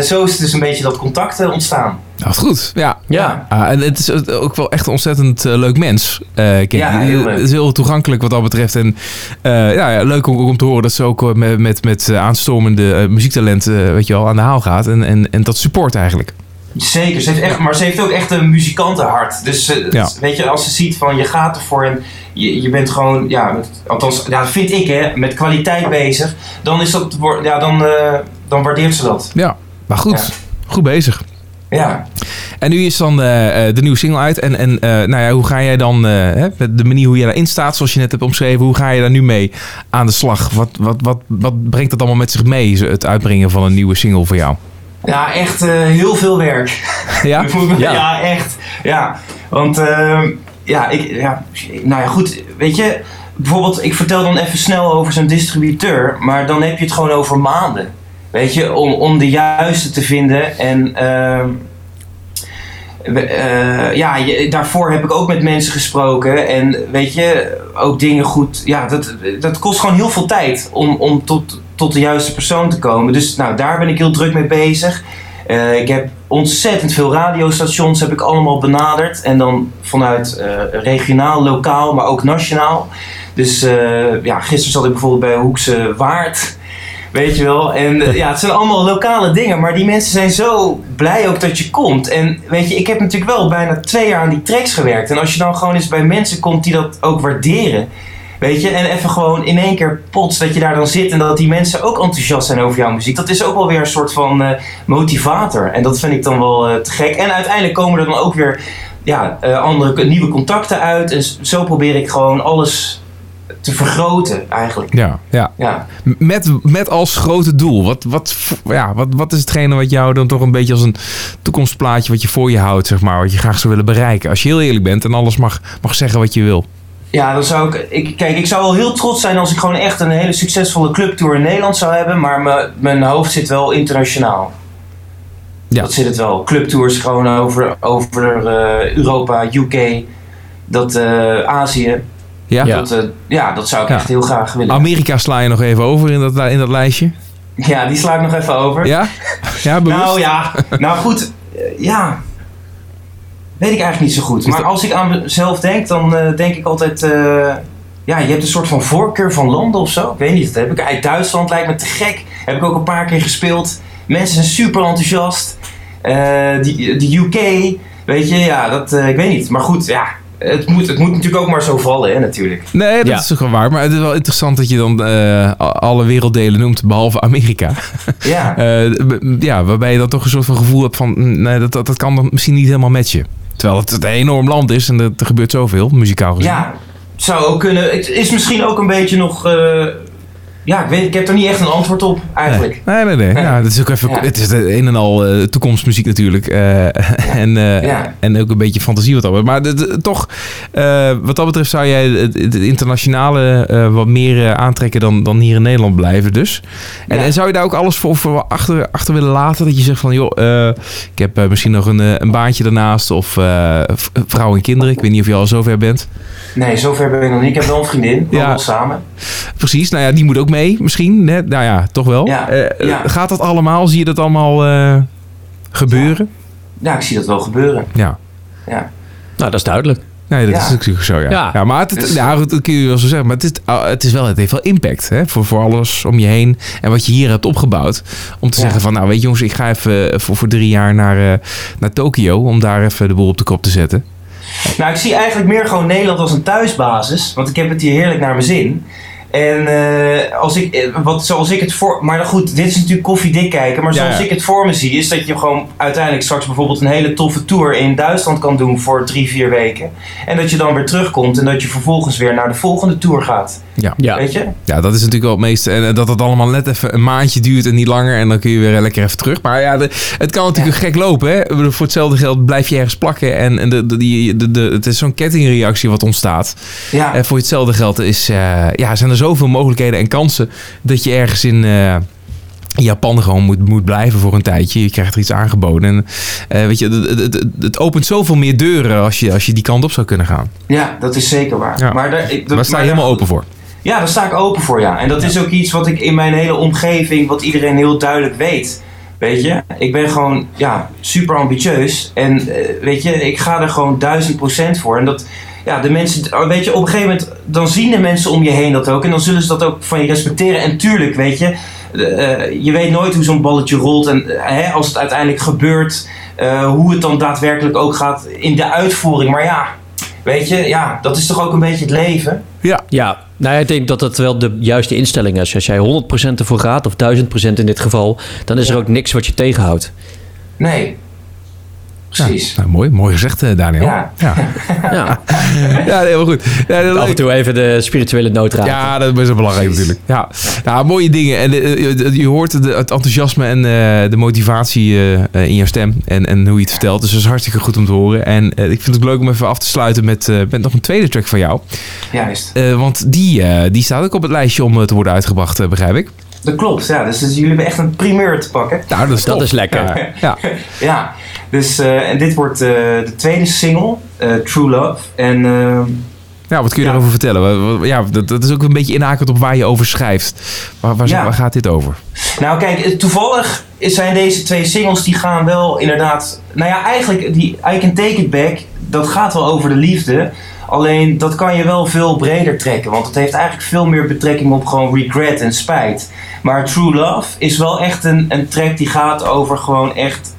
zo is dus een beetje dat contact ontstaan. Nou, goed. Ja. ja. Uh, en het is ook wel echt een ontzettend uh, leuk mens. Uh, ja, heel leuk. Het is heel toegankelijk wat dat betreft. En ja, ja, leuk om, om, te horen dat ze ook met, met, met aanstormende muziektalenten weet je wel, aan de haal gaat. En, en, en dat support eigenlijk. Zeker, ze heeft echt, maar ze heeft ook echt een muzikantenhart. Dus ja. weet je, als ze ziet van je gaat ervoor en je, je bent gewoon, ja, met, althans, ja, vind ik hè, met kwaliteit bezig, dan is dat, ja, dan, dan waardeert ze dat. Ja, maar goed, ja. goed bezig. Ja. En nu is dan uh, de nieuwe single uit. En, en uh, nou ja, hoe ga jij dan, de manier hoe je daarin staat, zoals je net hebt omschreven, hoe ga je daar nu mee aan de slag? Wat, wat, wat, wat brengt dat allemaal met zich mee, het uitbrengen van een nieuwe single voor jou? Ja, echt heel veel werk. Ja? ja. ja, echt. Ja, want ehm, ja, ik, ja, nou ja, goed, weet je, bijvoorbeeld, ik vertel dan even snel over zo'n distributeur, maar dan heb je het gewoon over maanden. Weet je, om, om de juiste te vinden. En uh, ja, daarvoor heb ik ook met mensen gesproken. En weet je, ook dingen goed. Ja, dat, dat kost gewoon heel veel tijd om, om tot, tot de juiste persoon te komen. Dus nou, daar ben ik heel druk mee bezig. Eh, ik heb ontzettend veel radiostations heb ik allemaal benaderd. En dan vanuit eh, regionaal, lokaal, maar ook nationaal. Dus eh, ja, gisteren zat ik bijvoorbeeld bij Hoekse Waard. Weet je wel. En eh, ja, het zijn allemaal lokale dingen. Maar die mensen zijn zo blij ook dat je komt. En weet je, ik heb natuurlijk wel bijna twee jaar aan die tracks gewerkt. En als je dan gewoon eens bij mensen komt die dat ook waarderen. Weet je, en even gewoon in één keer pots dat je daar dan zit en dat die mensen ook enthousiast zijn over jouw muziek. Dat is ook wel weer een soort van eh, motivator. En dat vind ik dan wel eh, te gek. En uiteindelijk komen er dan ook weer ja, andere nieuwe contacten uit. En zo probeer ik gewoon alles te vergroten eigenlijk. Ja, ja. Ja. Met, met als grote doel. Wat, wat, ja, wat, wat is hetgene wat jou dan toch een beetje als een toekomstplaatje wat je voor je houdt, zeg maar, wat je graag zou willen bereiken? Als je heel eerlijk bent en alles mag, mag zeggen wat je wil. Ja, dan zou ik, ik. Kijk, ik zou wel heel trots zijn als ik gewoon echt een hele succesvolle clubtour in Nederland zou hebben. Maar me- mijn hoofd zit wel internationaal. Ja. Dat zit het wel. Clubtours gewoon over, over eh, Europa, UK, dat, eh, Azië. Ja? Ja. Dat, eh, ja, dat zou ik Ja. echt heel graag willen. Amerika sla je nog even over in dat, in dat lijstje. Ja, die sla ik nog even over. Ja? Ja, bewust? Nou ja, nou goed, eh, ja. Weet ik eigenlijk niet zo goed. Maar als ik aan mezelf denk, dan eh, denk ik altijd. eh, ja, je hebt een soort van voorkeur van landen of zo. Ik weet niet, dat heb ik. Uit Duitsland lijkt me te gek. Heb ik ook een paar keer gespeeld. Mensen zijn super enthousiast. Eh, die, de UK, weet je, ja, dat, eh, ik weet niet. Maar goed, ja, het moet, het moet natuurlijk ook maar zo vallen, hè, natuurlijk. Nee, dat Ja. is toch wel waar. Maar het is wel interessant dat je dan eh, alle werelddelen noemt, behalve Amerika. Ja, Eh, ja, waarbij je dan toch een soort van gevoel hebt van... mm, Nee, dat, dat, dat kan dan misschien niet helemaal matchen. Terwijl het een enorm land is en er, er gebeurt zoveel, muzikaal gezien. ja, zou ook kunnen. Het is misschien ook een beetje nog. eh, ja, ik weet, ik heb er niet echt een antwoord op, eigenlijk. Nee, nee, nee. Nee. Ja, het is ook even, Ja. het is een en al eh, toekomstmuziek natuurlijk. Eh, en, eh, Ja. en ook een beetje fantasie wat dat betreft. Maar toch, wat dat betreft zou jij het, het internationale wat meer aantrekken dan, dan hier in Nederland blijven dus. En, Ja. en zou je daar ook alles voor, voor achter, achter willen laten? Dat je zegt van, joh, ik heb misschien nog een, een baantje daarnaast. Of vrouw en kinderen. Ik weet niet of je al zover bent. Nee, zover ben ik nog niet. Ik heb wel een vriendin, we Ja. samen. Precies, nou ja, die moet ook mee misschien. Hè? Nou ja, toch wel. Ja, Eh, ja. Gaat dat allemaal? Zie je dat allemaal eh, gebeuren? Ja, ik zie dat wel gebeuren. Ja. Ja. Nou, dat is duidelijk. Nee, dat Ja. is natuurlijk zo, ja. Ja, Ja. maar het, het- Dus- ja, goed, dat kun je wel zo zeggen. Maar het is, ah, het is wel, het heeft wel impact hè, voor, voor alles om je heen. En wat je hier hebt opgebouwd. Om te Ja. zeggen van, nou weet je jongens, ik ga even voor, voor drie jaar naar, eh, naar Tokio. Om daar even de boel op de kop te zetten. Nou, ik zie eigenlijk meer gewoon Nederland als een thuisbasis. Want ik heb het hier heerlijk naar mijn zin. En eh, als ik, eh, wat, zoals ik het voor. Maar goed, dit is natuurlijk koffiedik kijken. Maar zoals ja. ik het voor me zie, is dat je gewoon uiteindelijk straks bijvoorbeeld een hele toffe tour in Duitsland kan doen voor drie, vier weken. En dat je dan weer terugkomt en dat je vervolgens weer naar de volgende tour gaat. Ja. Ja. Weet je? Ja, dat is natuurlijk wel het meeste. En eh, dat het allemaal net even een maandje duurt en niet langer. En dan kun je weer lekker even terug. Maar ja, de- het kan natuurlijk gek lopen. Hè? Voor hetzelfde geld blijf je ergens plakken. En, en de, de, die, de, de, het is zo'n kettingreactie wat ontstaat. Ja. En voor hetzelfde geld is, eh, ja, zijn er zoveel mogelijkheden en kansen dat je ergens in eh, Japan gewoon moet, moet blijven voor een tijdje. Je krijgt er iets aangeboden. En eh, weet je, het, het, het, het opent zoveel meer deuren als je, als je die kant op zou kunnen gaan. ja, dat is zeker waar. Ja. Maar daar, ik, dat- sta je maar helemaal open voor. Ja, daar sta ik open voor, ja. En dat is ook iets wat ik in mijn hele omgeving, wat iedereen heel duidelijk weet. Weet je, ik ben gewoon ja, super ambitieus. En eh, weet je, ik ga er gewoon duizend procent voor. En dat, ja, de mensen, weet je, op een gegeven moment, dan zien de mensen om je heen dat ook. En dan zullen ze dat ook van je respecteren. En tuurlijk, weet je, eh, je weet nooit hoe zo'n balletje rolt. En eh, hè, als het uiteindelijk gebeurt, eh, hoe het dan daadwerkelijk ook gaat in de uitvoering. Maar ja, weet je, ja, dat is toch ook een beetje het leven. Ja, Ja, nou ja, ik denk dat het wel de juiste instelling is. Als jij 100% ervoor gaat, of 1000% in dit geval, dan is er ook niks wat je tegenhoudt. Nee. Precies. nou, mooi, mooi gezegd, eh, Daniel. Ja. ja. Ja, ja heel goed. Ja, af en toe even de spirituele noot raken. Ja, dat is wel belangrijk Precies. natuurlijk. Ja, nou, mooie dingen. En eh, je hoort de- het enthousiasme en eh, de motivatie in jouw stem en, en hoe je het vertelt. Dus dat is hartstikke goed om te horen. En ik vind het leuk om even af te sluiten met, eh, met nog een tweede track van jou. Juist. Eh, want die, eh, die staat ook op het lijstje om te worden uitgebracht, begrijp ik. Dat klopt, ja. Dus, dus jullie hebben echt een primeur te pakken. Nou, dat is, Dat is lekker. Ja, ja. Dus, eh, en dit wordt eh, de tweede single, eh, True Love. En eh, Ja, wat kun je Ja. daarover vertellen? Ja, dat, dat is ook een beetje inhakend op waar je over schrijft. Waar, waar, Ja. waar gaat dit over? Nou kijk, toevallig zijn deze twee singles die gaan wel inderdaad... Nou ja, eigenlijk die I Can Take It Back, dat gaat wel over de liefde. Alleen dat kan je wel veel breder trekken. Want het heeft eigenlijk veel meer betrekking op gewoon regret en spijt. Maar True Love is wel echt een, een track die gaat over gewoon echt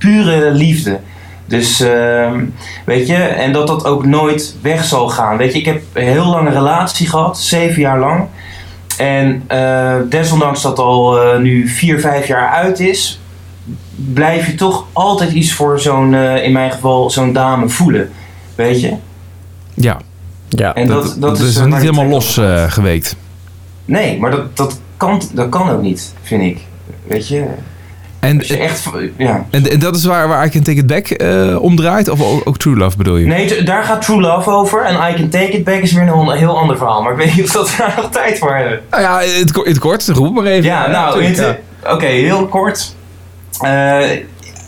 pure liefde. Dus ehm, weet je, en dat dat ook nooit weg zal gaan. Weet je, ik heb een heel lange relatie gehad, zeven jaar lang. En eh, desondanks dat al eh, nu vier, vijf jaar uit is, blijf je toch altijd iets voor zo'n, eh, in mijn geval, zo'n dame voelen. Weet je? Ja, Ja. En dat, dat, is, is niet helemaal los geweekt. Nee, maar dat, dat, kan, dat kan ook niet, vind ik. Weet je? En, echt, ja. en, en dat is waar, waar I Can Take It Back eh om draait? Of ook, ook True Love bedoel je? Nee, daar gaat True Love over. En I Can Take It Back is weer een heel ander verhaal. Maar ik weet niet of dat daar nog tijd voor hebben. Nou ja, in het, het kort, roep maar even. Ja, nou, oké, heel kort. Eh,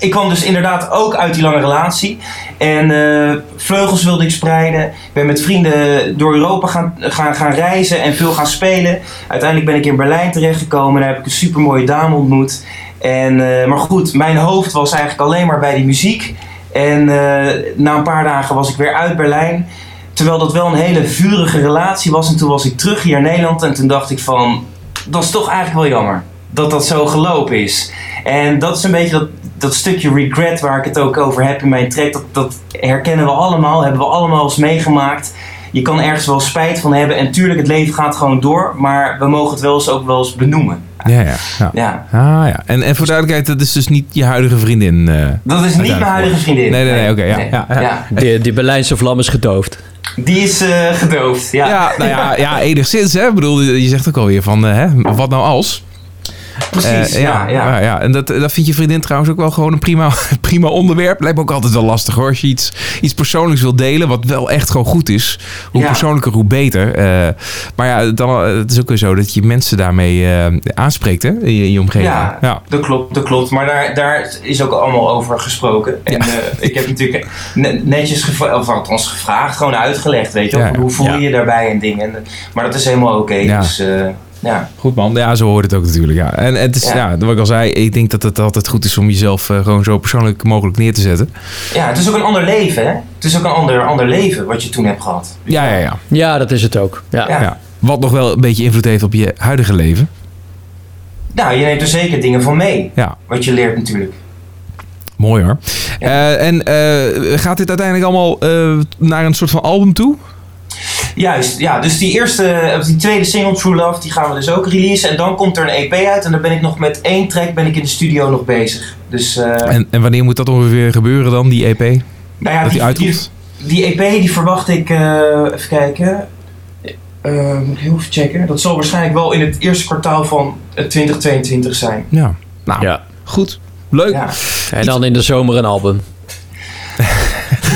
ik kwam dus inderdaad ook uit die lange relatie. En eh, vleugels wilde ik spreiden. Ik ben met vrienden door Europa gaan, gaan, gaan reizen en veel gaan spelen. Uiteindelijk ben ik in Berlijn terechtgekomen. Daar heb ik een supermooie dame ontmoet. En, eh, maar goed, mijn hoofd was eigenlijk alleen maar bij die muziek. En eh, na een paar dagen was ik weer uit Berlijn. Terwijl dat wel een hele vurige relatie was. En toen was ik terug hier in Nederland. En toen dacht ik van, dat is toch eigenlijk wel jammer. Dat dat zo gelopen is. En dat is een beetje dat, dat stukje regret waar ik het ook over heb in mijn track. Dat, dat herkennen we allemaal, hebben we allemaal eens meegemaakt. Je kan ergens wel spijt van hebben. En tuurlijk, het leven gaat gewoon door. Maar we mogen het wel eens ook wel eens benoemen. Ja, ja. ja. Ja, Ah ja. En, en voor duidelijkheid, dat is dus niet je huidige vriendin. eh. dat is niet mijn huidige vriendin. Nee, nee, nee, oké, ja, ja, ja. Die, die Berlijnse vlam is gedoofd. Die is eh, gedoofd. Ja. Ja, nou ja, ja, enigszins. Hè. Ik bedoel, je zegt ook alweer van, eh, hè, wat nou als? Precies. Eh, ja, ja. ja, ja. En dat, dat vindt je vriendin trouwens ook wel gewoon een prima, prima onderwerp. Lijkt me ook altijd wel lastig hoor. Als je iets, iets persoonlijks wil delen, wat wel echt gewoon goed is. Hoe Ja. persoonlijker, hoe beter. Eh, maar ja, dan, eh, het is ook weer zo dat je mensen daarmee aanspreekt hè, in, je, in je omgeving. Ja, ja. dat klopt, dat klopt. Maar daar, daar is ook allemaal over gesproken. En ik heb natuurlijk ne- netjes gevraagd, of althans gevraagd, gewoon uitgelegd, weet je Hoe voel je je daarbij en dingen. En, maar dat is helemaal oké. Ja. Dus ja. Goed man, ja, zo hoort het ook natuurlijk. Ja. En het is, ja. Ja. wat ik al zei, ik denk dat het altijd goed is om jezelf eh, gewoon zo persoonlijk mogelijk neer te zetten. ja, het is ook een ander leven, hè? Het is ook een ander, ander leven wat je toen hebt gehad. Ja, ja, ja. Ja, dat is het ook. Ja. Ja. ja. Wat nog wel een beetje invloed heeft op je huidige leven. Nou, je neemt er zeker dingen van mee. Ja. Wat je leert natuurlijk. Mooi hoor. Ja. Eh, en eh, gaat dit uiteindelijk allemaal eh, naar een soort van album toe? Juist, ja. Dus die eerste, of die tweede single, True Love, die gaan we dus ook releasen. En dan komt er een EP uit. En daar ben ik nog met één track ben ik in de studio nog bezig. Dus, eh, En, en wanneer moet dat ongeveer gebeuren dan, die EP? nou ja, dat die die, die, uitkomt? die EP die verwacht ik, eh, even kijken. Eh, moet ik heel even checken. Dat zal waarschijnlijk wel in het eerste kwartaal van eh, 2022 zijn. Ja. Nou, Ja. goed. Leuk. Ja, En dan in de zomer een album.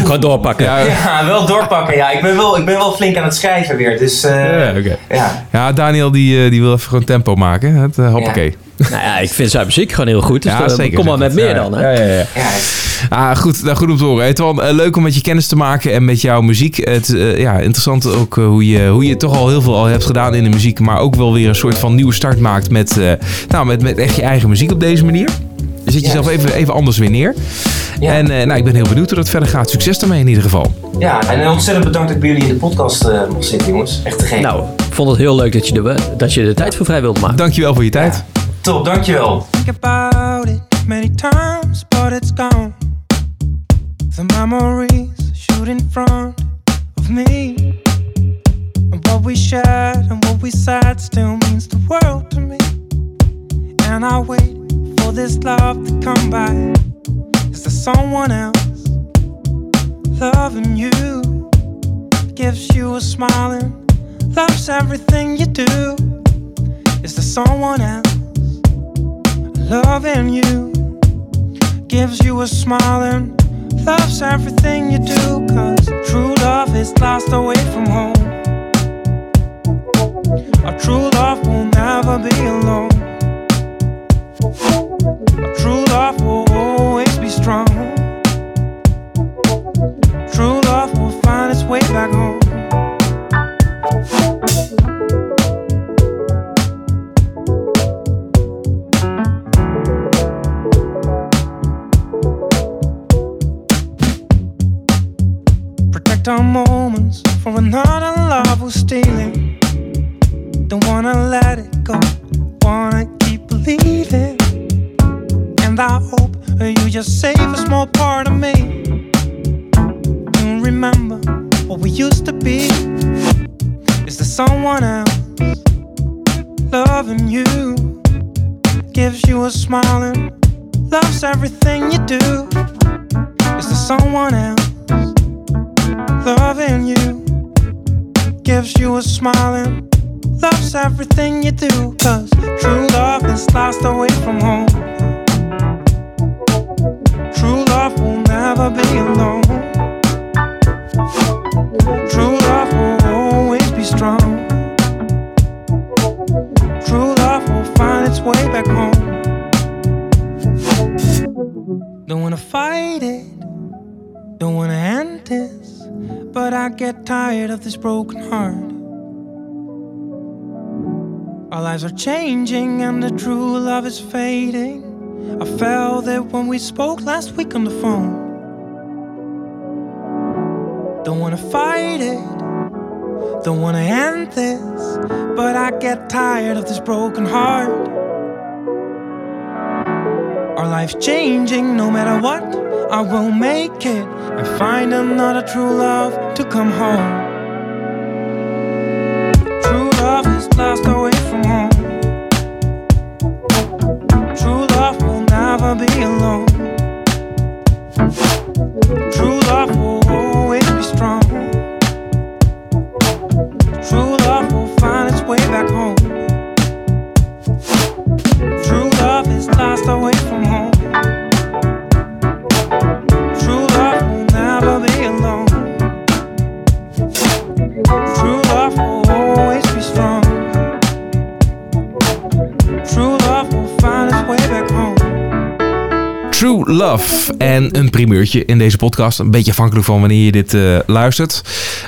Gewoon doorpakken. Ja, ja wel doorpakken. Ja, ik ben wel, ik ben wel flink aan het schrijven weer. Dus eh, ja, oké. ja. Ja, Daniel die, eh, die wil even gewoon tempo maken. Het, eh, hoppakee. Nou ja, ik vind zijn muziek gewoon heel goed. Dus Ja, dan- zeker. kom maar met meer Ja, dan. Hè? Ja, ja, ja. ja. Ah, goed, nou, goed om te horen. Hey, Twan, eh, leuk om met je kennis te maken en met jouw muziek. Het, ja, interessant ook hoe, je, hoe je toch al heel veel al hebt gedaan in de muziek. Maar ook wel weer een soort van nieuwe start maakt met, eh, nou, met, met echt je eigen muziek op deze manier. Je zet jezelf even, even anders weer neer. Ja. En eh, nou, ik ben heel benieuwd hoe dat verder gaat. Succes daarmee in ieder geval. ja, en ontzettend bedankt dat ik bij jullie in de podcast eh mocht zitten, jongens. Echt te gek. Nou, ik vond het heel leuk dat je, de, dat je de tijd voor vrij wilde maken. Dankjewel voor je tijd. Top, dankjewel. think about it many times, but it's gone. The memories shoot in front of me. And what we shared and what we said still means the world to me. And I wait for this love to come by. Someone else loving you? Gives you a smile and loves everything you do. Is there someone else? loving you gives you a smile and loves everything you do cause true love is lost away from home a true love will never be alone way back home. Love is fading. I felt it when we spoke last week on the phone. Don't wanna fight it, don't wanna end this, but I get tired of this broken heart. Our life's changing no matter what. I will make it and find another true love to come home. Een primeurtje in deze podcast. Een beetje afhankelijk van wanneer je dit eh, luistert.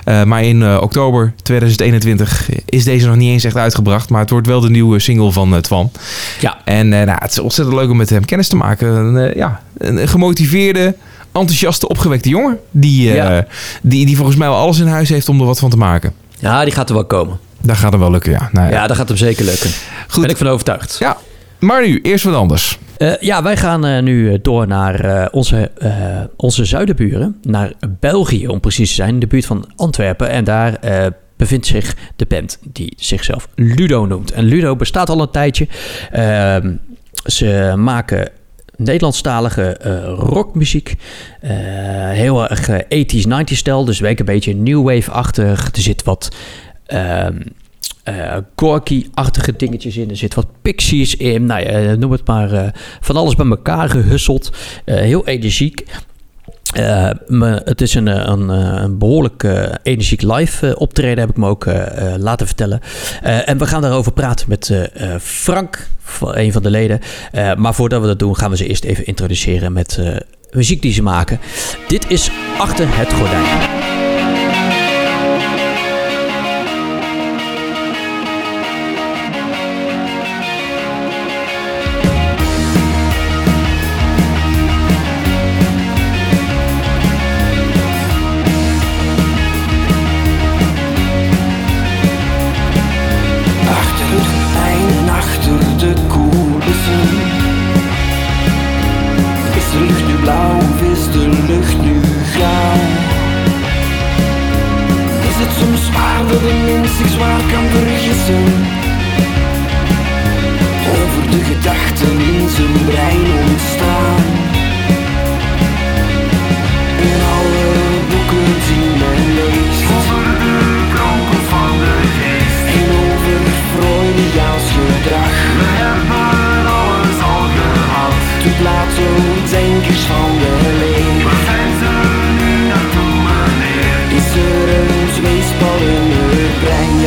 Eh, maar in eh, oktober 2021 is deze nog niet eens echt uitgebracht. Maar het wordt wel de nieuwe single van Twan. Ja. En nou, het is ontzettend leuk om met hem kennis te maken. Een, ja, een gemotiveerde, enthousiaste, opgewekte jongen. Die, Ja. die, die volgens mij wel alles in huis heeft om er wat van te maken. Ja, die gaat er wel komen. Daar gaat het wel lukken, ja. Nou, Ja, dat gaat hem zeker lukken. Goed. Ben ik van overtuigd. ja. Maar nu, eerst wat anders. Eh, ja, wij gaan eh, nu eh, door naar onze, onze zuidenburen. Naar België, om precies te zijn. De buurt van Antwerpen. En daar bevindt zich de band die zichzelf Ludo noemt. En Ludo bestaat al een tijdje. Ehm, ze maken Nederlandstalige rockmuziek. Heel erg eh, 80s, 90s stijl. Dus werk een beetje new wave-achtig. Er zit wat... eh Gorky-achtige dingetjes in. Er zit wat pixies in. Nou ja, eh, noem het maar. eh, van alles bij elkaar gehusseld. Eh, heel energiek. Het is een, een, eh, behoorlijk eh, energiek live optreden, heb ik me ook laten vertellen. En we gaan daarover praten met Frank, een van de leden. Maar voordat we dat doen, gaan we ze eerst even introduceren met muziek die ze maken. Dit is Achter het Gordijn. Waar een mens zich zwaar kan vergissen? Over de gedachten in zijn brein ontstaan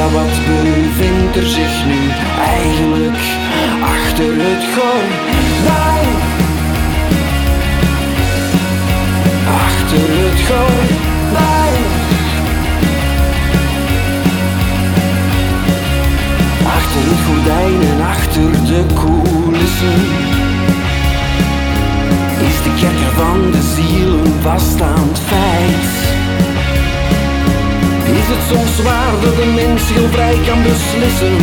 Wat bevindt er zich nu eigenlijk achter het gordijn? Achter het gordijn Achter het gordijn en achter de coulissen. Is de kerker van de ziel een vaststaand feit Is het soms waar dat een mens heel vrij kan beslissen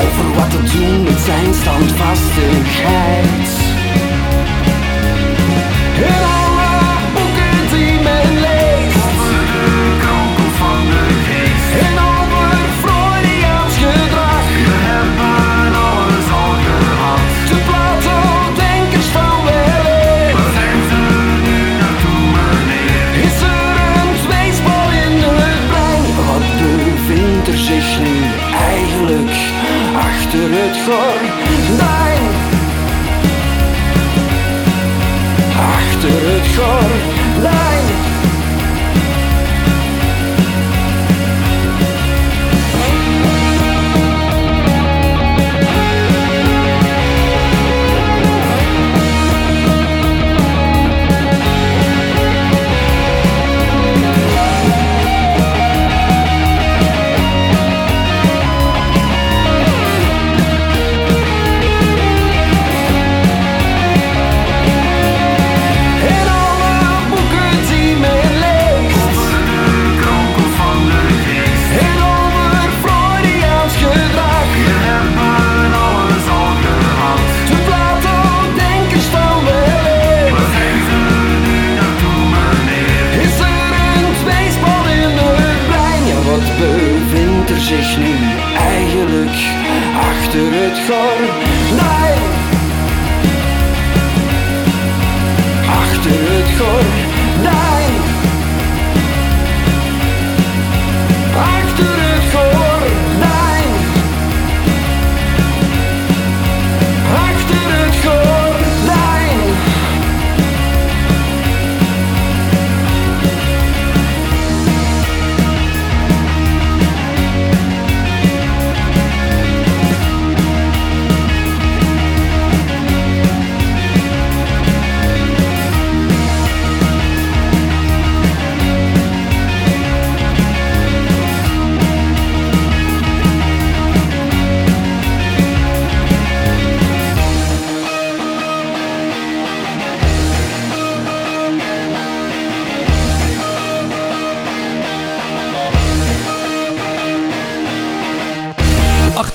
over wat te doen met zijn standvastigheid. Achter het gordijn? Achter het gordijn.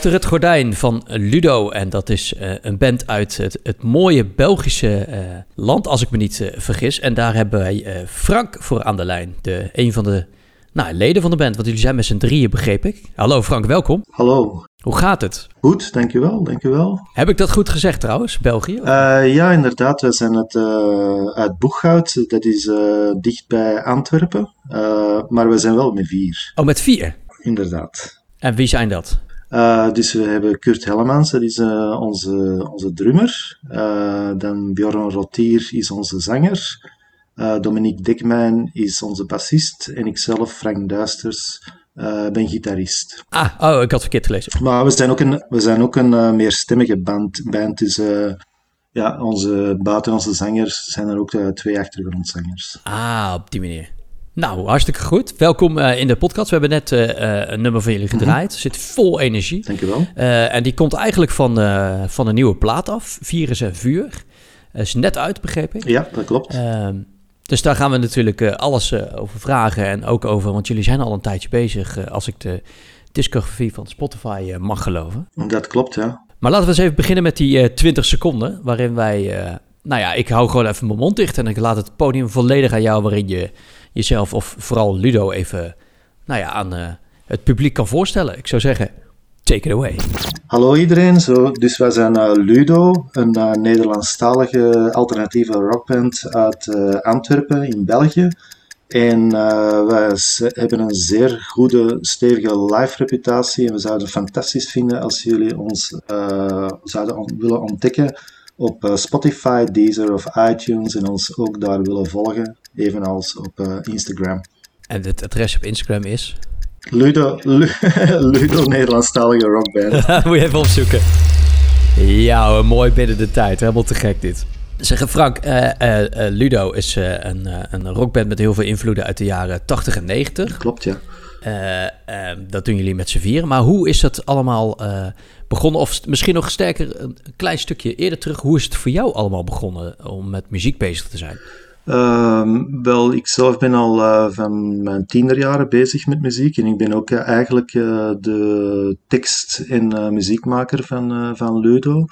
Achter het gordijn van Ludo. En dat is eh, een band uit het, het mooie Belgische eh, land, als ik me niet eh, vergis. En daar hebben wij Frank voor aan de lijn. De, een van de nou, leden van de band. Want jullie zijn met z'n drieën, begreep ik. Hallo Frank, welkom. Hallo. Hoe gaat het? Goed, dankjewel, dankjewel. Heb ik dat goed gezegd trouwens, België? Ja, inderdaad, we zijn het, eh, uit Boeghout, dat is eh, dicht bij Antwerpen, maar we zijn wel met vier, Oh, met vier. inderdaad. En wie zijn dat? Eh, dus we hebben Kurt Hellemans, dat is eh, onze, onze drummer. Eh, dan Bjorn Rotier is onze zanger. Dominique Dekmijn is onze bassist. En ikzelf, Frank Duisters, ben gitarist. Ah, oh, ik had verkeerd gelezen. Maar we zijn ook een, we zijn ook een meerstemmige band. band dus ja, onze, buiten onze zangers zijn er ook twee achtergrondzangers. Ah, op die manier. Nou, hartstikke goed. Welkom eh, in de podcast. We hebben net eh, eh, een nummer van jullie gedraaid. Zit vol energie. Dankjewel. Eh, en die komt eigenlijk van, van een nieuwe plaat af. Virus en Vuur. Is net uit, begreep ik. Ja, dat klopt. Ehm, dus daar gaan we natuurlijk alles over vragen. En ook over, want jullie zijn al een tijdje bezig. als ik de discografie van Spotify mag geloven. Dat klopt, ja. Maar laten we eens even beginnen met die eh 20 seconden. Waarin wij, nou ja, ik hou gewoon even mijn mond dicht. En ik laat het podium volledig aan jou. Waarin je jezelf, of vooral Ludo, even nou ja, aan eh, het publiek kan voorstellen. Ik zou zeggen, take it away. Hallo iedereen, zo, dus wij zijn eh, Ludo, een eh, Nederlandstalige alternatieve rockband uit Antwerpen in België. En wij hebben een zeer goede, stevige live reputatie en we zouden het fantastisch vinden als jullie ons zouden willen ontdekken op Spotify, Deezer of iTunes en ons ook daar willen volgen, evenals op eh, Instagram. En het adres op Instagram is... Ludo, Lu- Ludo Nederlandstalige rockband. Moet je even opzoeken. Ja, hoor, mooi binnen de tijd. Helemaal te gek dit. Zeggen Frank, eh, eh, Ludo is een, een rockband met heel veel invloeden uit de jaren 80 en 90. Klopt, ja. Dat doen jullie met z'n vieren. Maar hoe is dat allemaal begonnen? Of misschien nog sterker, een klein stukje eerder terug. Hoe is het voor jou allemaal begonnen om met muziek bezig te zijn? Ehm, wel, ik zelf ben al eh, van mijn tienerjaren bezig met muziek en ik ben ook eh, eigenlijk eh, de tekst- en muziekmaker van, van Ludo.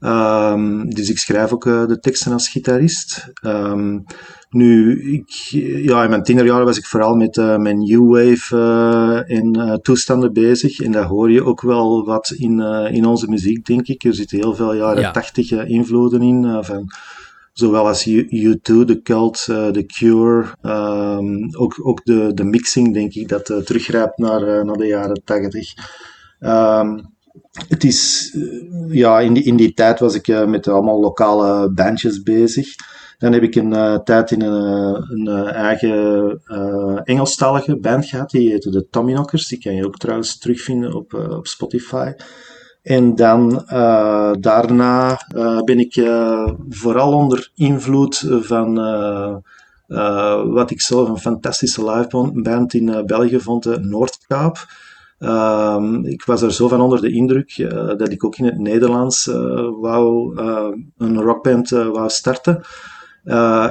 Ehm, dus ik schrijf ook de teksten als gitarist. Ehm, nu, ik, ja, in mijn tienerjaren was ik vooral met mijn new wave en toestanden bezig. En daar hoor je ook wel wat in, in onze muziek, denk ik. Er zitten heel veel jaren Ja. 80 eh, invloeden in. van, zowel als U- U2, The Cult, eh, The Cure. ehm, ook ook de, de mixing, denk ik, dat eh, teruggrijpt naar, eh, naar de jaren 80. Ehm, het is, ja, in die, in die tijd was ik met allemaal lokale bandjes bezig. Dan heb ik een tijd in een, een eigen Engelstalige band gehad, die heette de Tommyknockers. Die kan je ook trouwens terugvinden op, op Spotify. En dan eh, daarna eh, ben ik eh, vooral onder invloed van wat ik zelf een fantastische liveband in België vond, de Noordkaap. Ehm, ik was er zo van onder de indruk dat ik ook in het Nederlands wou, een rockband wou starten.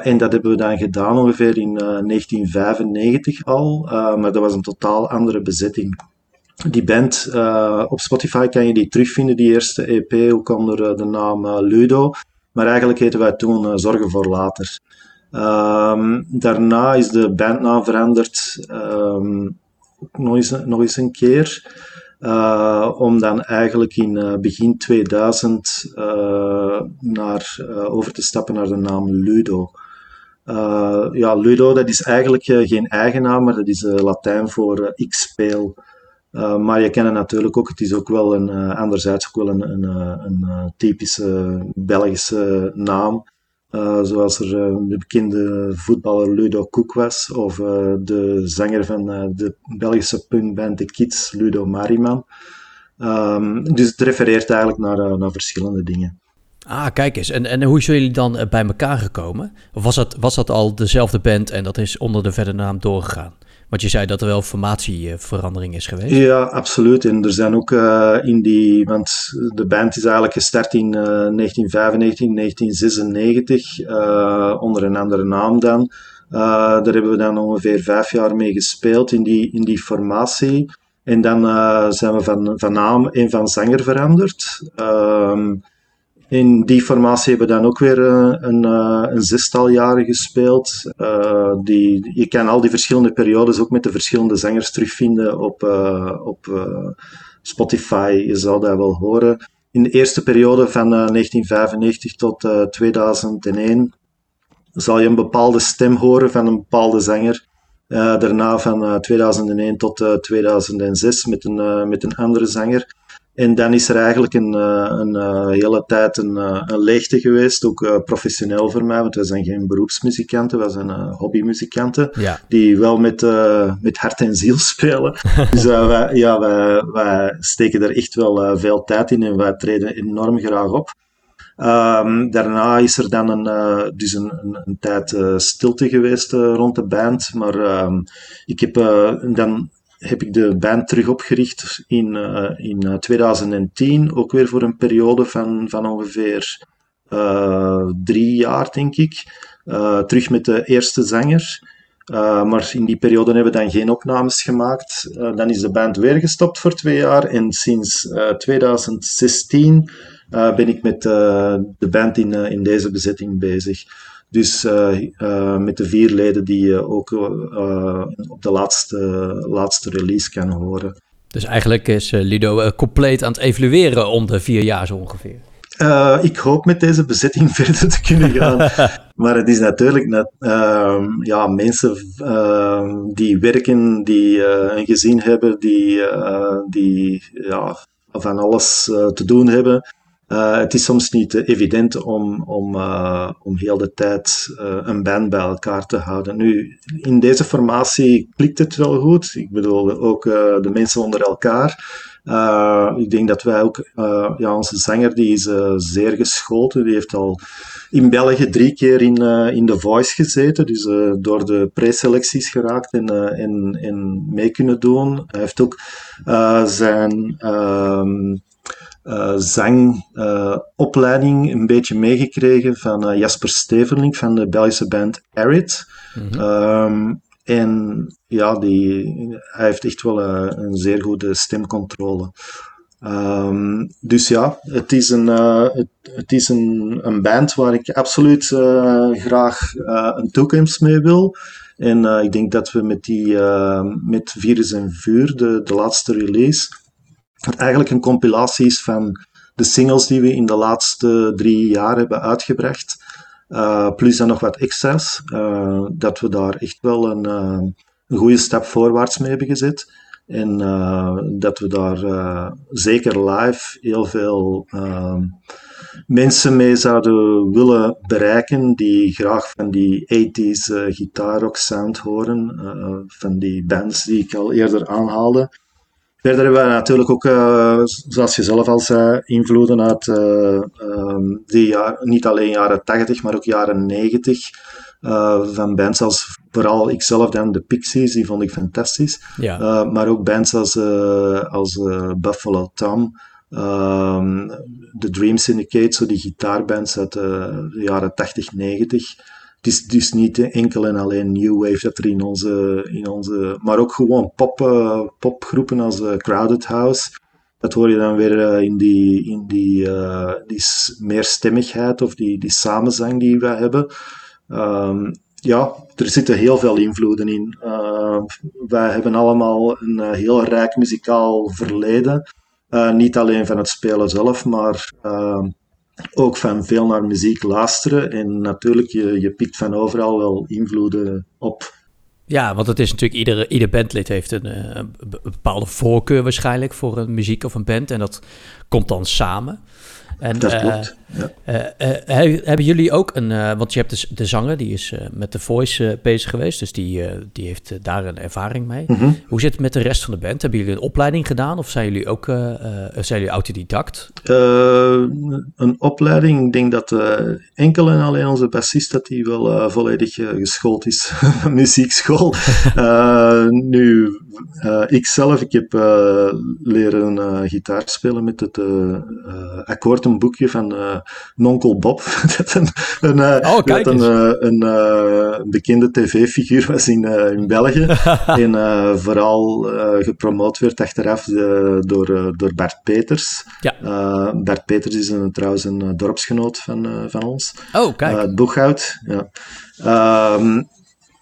En dat hebben we dan gedaan ongeveer in eh, 1995 al, maar dat was een totaal andere bezetting. Die band, eh, op Spotify kan je die terugvinden, die eerste EP, ook onder eh, de naam eh, Ludo. Maar eigenlijk heten wij toen Zorgen voor Later. Ehm, daarna is de bandnaam veranderd, ook nog, eens, nog een keer. om dan eigenlijk in begin 2000 eh, naar, over te stappen naar de naam Ludo. Ja, Ludo, dat is eigenlijk geen eigen naam, maar dat is Latijn voor ik speel. Uh, maar je kent het natuurlijk ook, het is ook wel een, uh, anderzijds ook wel een, een, een, een typische Belgische naam. Zoals er de bekende voetballer Ludo Koek was, of de zanger van de Belgische punkband The Kids, Ludo Mariman. Um, dus het refereert eigenlijk naar, naar verschillende dingen. Ah, kijk eens. En, en hoe zijn jullie dan bij elkaar gekomen? Of was dat, was dat al dezelfde band en dat is onder de verder naam doorgegaan? Want je zei dat er wel formatieverandering is geweest. Ja, absoluut. En er zijn ook uh, in die... Want de band is eigenlijk gestart in uh, 1995, 1996, uh, onder een andere naam dan. Daar hebben we dan ongeveer vijf jaar mee gespeeld in die, in die formatie. En dan zijn we van, van naam en van zanger veranderd. Um, in die formatie hebben we dan ook weer een, een, een zestal jaren gespeeld. Uh, die, je kan al die verschillende periodes ook met de verschillende zangers terugvinden op, op Spotify. Je zal dat wel horen. In de eerste periode van 1995 tot 2001 zal je een bepaalde stem horen van een bepaalde zanger. daarna van 2001 tot 2006 met een, met een andere zanger. En dan is er eigenlijk een, een, een hele tijd een, een, leegte geweest, ook professioneel voor mij, want wij zijn geen beroepsmuzikanten, wij zijn hobbymuzikanten, ja. die wel met, uh, met hart en ziel spelen. dus wij, ja, wij, wij, steken er echt wel veel tijd in en wij treden enorm graag op. Um, daarna is er dan een, dus een, een, een tijd stilte geweest rond de band, maar um, ik heb dan heb ik de band terug opgericht in, uh, in 2010, ook weer voor een periode van, van ongeveer uh, drie jaar, denk ik. Terug met de eerste zanger. maar in die periode hebben we dan geen opnames gemaakt. dan is de band weer gestopt voor twee jaar en sinds 2016 ben ik met de band in, in deze bezetting bezig. Dus uh, uh, met de vier leden die je ook uh, op de laatste, laatste release kan horen. Dus eigenlijk is Lido compleet aan het evalueren om de vier jaar zo ongeveer. ik hoop met deze bezetting verder te kunnen gaan. maar het is natuurlijk net, ehm, ja, mensen ehm, die werken, die een gezin hebben, die, die ja, van alles te doen hebben. Uh, het is soms niet evident om, om, uh, om heel de tijd een band bij elkaar te houden. Nu, in deze formatie klikt het wel goed. Ik bedoel, ook de mensen onder elkaar. ik denk dat wij ook, ja, onze zanger die is zeer geschoold. Die heeft al in België drie keer in, in The Voice gezeten. Dus door de preselecties geraakt en, en, en mee kunnen doen. Hij heeft ook zijn... eh, zangopleiding een beetje meegekregen van eh, Jasper Steverling van de Belgische band Arid. Ehm, en ja, die, hij heeft echt wel eh, een zeer goede stemcontrole. Ehm, dus ja, het is een, eh, het, het is een, een band waar ik absoluut eh, graag eh, een toekomst mee wil. En eh, ik denk dat we met die eh, met Virus en Vuur, de, de laatste release, wat eigenlijk een compilatie is van de singles die we in de laatste drie jaar hebben uitgebracht. eh, plus dan nog wat extra's. eh, dat we daar echt wel een, eh, een goede stap voorwaarts mee hebben gezet. En dat we daar zeker live heel veel eh, mensen mee zouden willen bereiken die graag van die 80s eh gitaarrock sound horen. van die bands die ik al eerder aanhaalde. Verder hebben we natuurlijk ook, eh, zoals je zelf al zei, invloeden uit eh, ehm, die jaar, niet alleen jaren 80, maar ook jaren 90. eh, van bands als vooral ikzelf dan de Pixies, die vond ik fantastisch. Ja. Uh, maar ook bands als, uh, als Buffalo Tom, um, The Dream Syndicate, zo die gitaarbands uit de jaren 80, 90. Is dus niet enkel en alleen New Wave dat er in onze, in onze maar ook gewoon pop, uh, popgroepen als Crowded House. Dat hoor je dan weer in die, in die, die meerstemmigheid of die, die samenzang die we hebben. Um, ja, er zitten heel veel invloeden in. Uh, wij hebben allemaal een heel rijk muzikaal verleden. Niet alleen van het spelen zelf, maar ook van veel naar muziek luisteren. En natuurlijk, je, je pikt van overal wel invloeden op. Ja, want het is natuurlijk, iedere, ieder bandlid heeft een, eh, een, bepaalde voorkeur waarschijnlijk voor een muziek of een band. En dat komt dan samen. En, dat klopt. Uh, ja. uh, hebben jullie ook een, want je hebt dus de zanger, die is met de voice bezig geweest, dus die, die heeft daar een ervaring mee. Mhm. Mm -hmm. Hoe zit het met de rest van de band? Hebben jullie een opleiding gedaan of zijn jullie ook zijn jullie autodidact? een opleiding, ik denk dat enkel en alleen onze bassist dat die wel volledig geschoold is muziekschool. nu, ik zelf, ik heb leren gitaar spelen met het akkoord een boekje van uh, Nonkel Bob. dat een, een, oh, dat een, een, een, bekende tv-figuur was in, in België. en vooral gepromoot werd achteraf door, door Bart Peters. Ja. Bart Peters is een, trouwens een dorpsgenoot van, van ons. Oh, kijk. Boeghout. Ja. Um,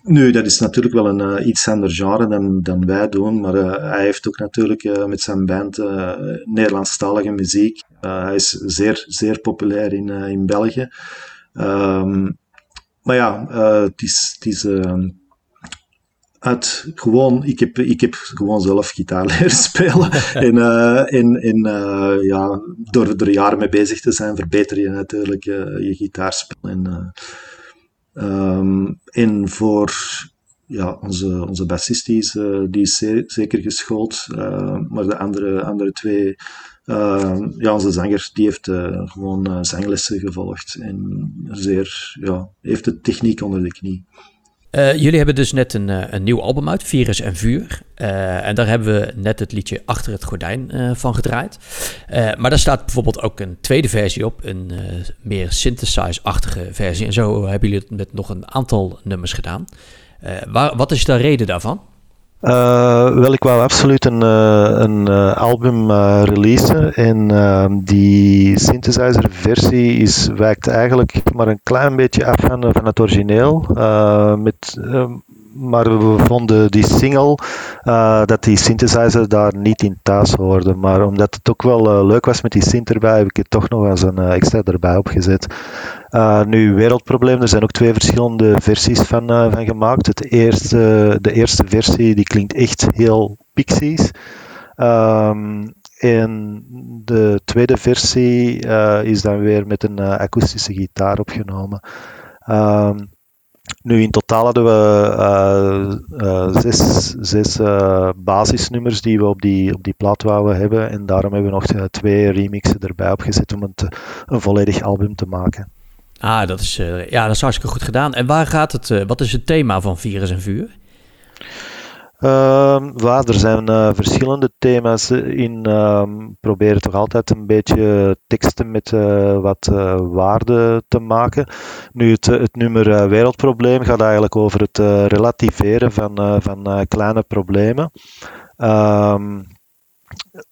nu, dat is natuurlijk wel een uh, iets ander genre dan, dan wij doen, maar uh, hij heeft ook natuurlijk uh, met zijn band Nederlandstalige muziek. Hij is zeer, zeer populair in, in België. Um, maar ja, het is, het is ehm, uit gewoon, ik heb, ik heb gewoon zelf gitaar leren spelen. en en, en ja, door er jaren mee bezig te zijn, verbeter je natuurlijk je gitaarspel. En, Um, en voor ja, onze, onze bassist die is, die is zeer, zeker geschoold, maar de andere, andere twee, ja, onze zanger, die heeft gewoon zanglessen gevolgd en zeer, ja, heeft de techniek onder de knie. Uh, jullie hebben dus net een, een nieuw album uit, Virus en Vuur. En daar hebben we net het liedje Achter het Gordijn van gedraaid. maar daar staat bijvoorbeeld ook een tweede versie op, een meer synthesize-achtige versie. En zo hebben jullie het met nog een aantal nummers gedaan. waar, wat is de reden daarvan? Uh, wel, ik wou absoluut een, uh, een uh, album releasen en ehm, die synthesizer versie is, wijkt eigenlijk maar een klein beetje af van, van het origineel. met, ehm, maar we vonden die single, dat die synthesizer daar niet in thuis hoorde. Maar omdat het ook wel leuk was met die synth erbij, heb ik het toch nog als een extra erbij opgezet. Nu, Wereldprobleem, er zijn ook twee verschillende versies van, van gemaakt. Het eerste, de eerste versie die klinkt echt heel Pixies. Um, en de tweede versie is dan weer met een akoestische gitaar opgenomen. Um, nu, in totaal hadden we zes, zes basisnummers die we op die, op die plaat wouden hebben. En daarom hebben we nog twee remixen erbij opgezet om het een volledig album te maken. Ah, dat is, ja, dat is hartstikke goed gedaan. En waar gaat het, wat is het thema van Virus en Vuur? Ehm, waar, er zijn eh, verschillende thema's in. ehm proberen toch altijd een beetje teksten met eh, wat eh, waarde te maken. Nu, het, het nummer Wereldprobleem gaat eigenlijk over het relativeren van, van kleine problemen. Ehm,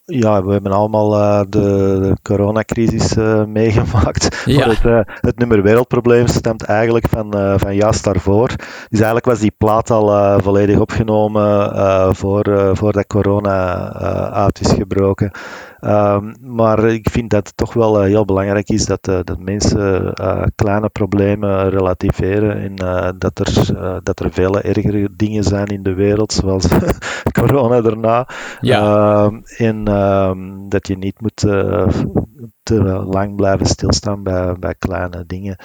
ja, we hebben allemaal eh, de, de coronacrisis eh, meegemaakt. Ja. Maar het, eh, het nummer Wereldprobleem stemt eigenlijk van, van juist daarvoor. Dus eigenlijk was die plaat al volledig opgenomen voor, voordat corona uit is gebroken. Ehm, maar ik vind dat het toch wel heel belangrijk is dat, dat mensen kleine problemen relativeren en dat, er, dat er vele ergere dingen zijn in de wereld, zoals corona daarna. Ja. Ehm, en ehm, dat je niet moet eh, te lang blijven stilstaan bij, bij kleine dingen.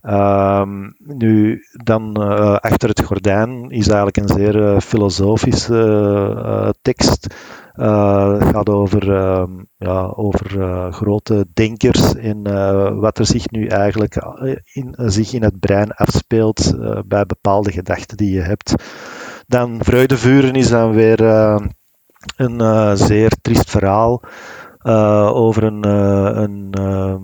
Ehm, nu, dan eh, achter het gordijn is eigenlijk een zeer eh, filosofische tekst. Het gaat over, ehm, ja, over grote denkers en wat er zich nu eigenlijk in, zich in het brein afspeelt bij bepaalde gedachten die je hebt. Dan Vreugdevuren is dan weer een eh, zeer triest verhaal eh, over een, eh, een,